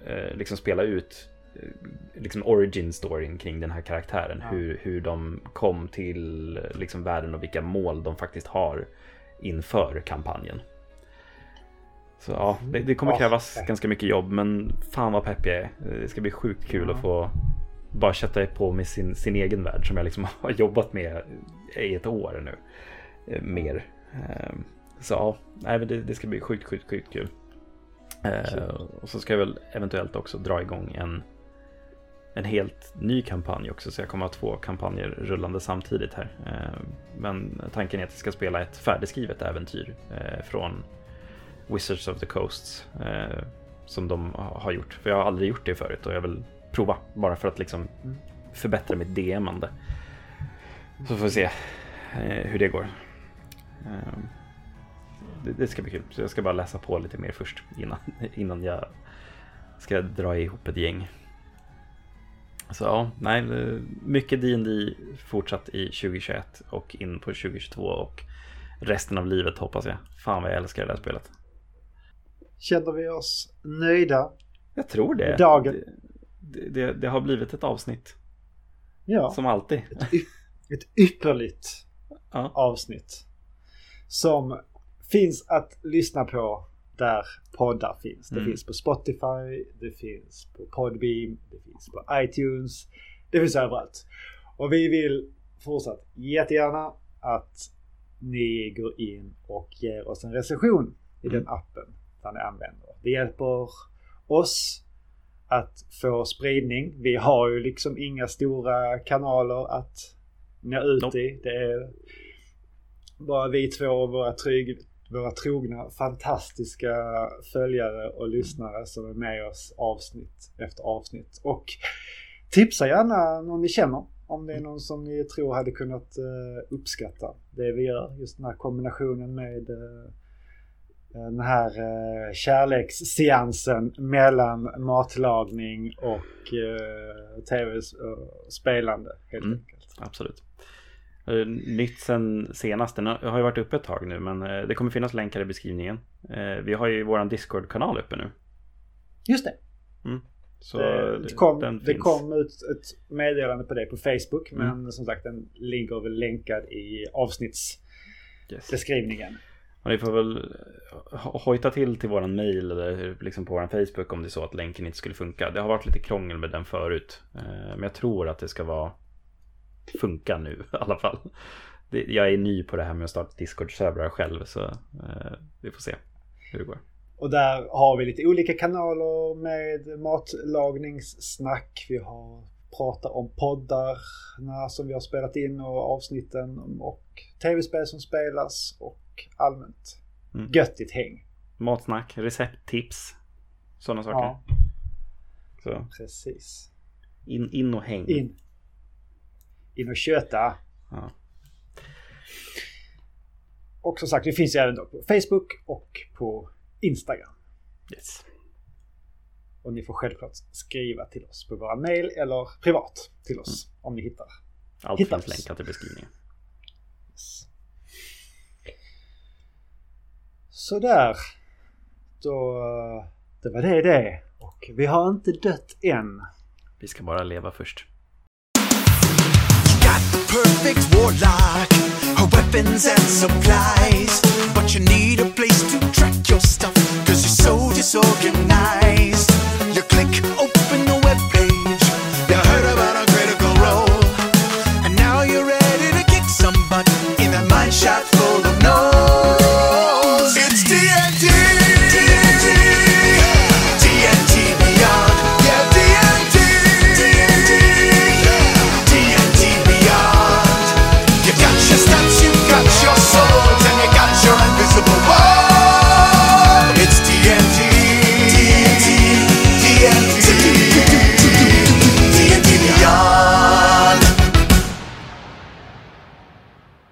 Speaker 2: eh, liksom spela ut eh, liksom origin storyn kring den här karaktären. Ja. Hur, hur de kom till liksom världen och vilka mål de faktiskt har inför kampanjen. Så ja, det, det kommer krävas oh. ganska mycket jobb men fan vad pepp jag är. Det ska bli sjukt kul mm. att få bara sätta på med sin, sin egen värld som jag liksom (laughs) har jobbat med i ett år nu. Eh, mer. Ehm, så ja, nej, det, det ska bli sjukt, sjukt, sjukt kul. Uh, och så ska jag väl eventuellt också dra igång en, en helt ny kampanj också. Så jag kommer ha två kampanjer rullande samtidigt här. Uh, men tanken är att jag ska spela ett färdigskrivet äventyr uh, från Wizards of the Coasts. som de har gjort. För jag har aldrig gjort det förut och jag vill prova bara för att liksom förbättra mitt DMande. Så får vi se eh, hur det går. Eh, det, det, ska bli kul, så jag ska bara läsa på lite mer först innan, (laughs) innan jag ska dra ihop ett gäng. Så ja, nej, mycket D&D fortsatt i 2021 och in på 2022 och resten av livet hoppas jag. Fan vad jag älskar det där spelet.
Speaker 1: Känner vi oss nöjda?
Speaker 2: Jag tror det.
Speaker 1: Dagen
Speaker 2: det, det, har blivit ett avsnitt.
Speaker 1: Ja.
Speaker 2: Som alltid.
Speaker 1: Ett, ett ypperligt ja. avsnitt. Som finns att lyssna på där poddar finns. Det mm. finns på Spotify, det finns på Podbeam, det finns på iTunes. Det finns överallt. Och vi vill fortsatt jättegärna att ni går in och ger oss en recension i den appen där ni använder. Det hjälper oss att få spridning. Vi har ju liksom inga stora kanaler att nå ut nope. i. Det är bara vi två och våra, trygg, våra trogna fantastiska följare och lyssnare som är med oss avsnitt efter avsnitt. Och tipsa gärna någon ni känner om det är någon som ni tror hade kunnat uh, uppskatta det vi gör. Just den här kombinationen med uh, den här uh, kärleksseansen mellan matlagning och uh, tv-spelande helt mm, enkelt.
Speaker 2: Absolut. Nytt sen senast, den har ju varit uppe ett tag nu men det kommer finnas länkar i beskrivningen. Vi har ju våran Discord-kanal uppe nu.
Speaker 1: Just det. Mm. Så det, det, kom, det kom ut ett meddelande på det på Facebook. Mm. Men som sagt den ligger väl länkad i avsnittsbeskrivningen. Yes.
Speaker 2: Och ni får väl hojta till till våran mail eller liksom på våran Facebook om det är så att länken inte skulle funka. Det har varit lite krångel med den förut. Eh, men jag tror att det ska vara funka nu (laughs) i alla fall. Jag är ny på det här med att starta Discord-servrar själv så eh, vi får se hur det går.
Speaker 1: Och där har vi lite olika kanaler med matlagningssnack. Vi har pratat om poddarna som vi har spelat in och avsnitten och tv-spel som spelas och allmänt mm. göttigt häng.
Speaker 2: Matsnack, recepttips, sådana saker. Ja.
Speaker 1: Så. Precis.
Speaker 2: In, in och häng.
Speaker 1: In, in och köta. Ja. Och som sagt, det finns ju även på Facebook och på Instagram.
Speaker 2: Yes.
Speaker 1: Och ni får självklart skriva till oss på våra mail eller privat till oss mm. om ni hittar.
Speaker 2: Allt hittar finns länkat i beskrivningen.
Speaker 1: Sådär. Då, det var det det. Och vi har inte dött än.
Speaker 2: Vi ska bara leva först.
Speaker 3: perfect warlock, her weapons and supplies. But you need a place to track your stuff, cause you're so disorganized.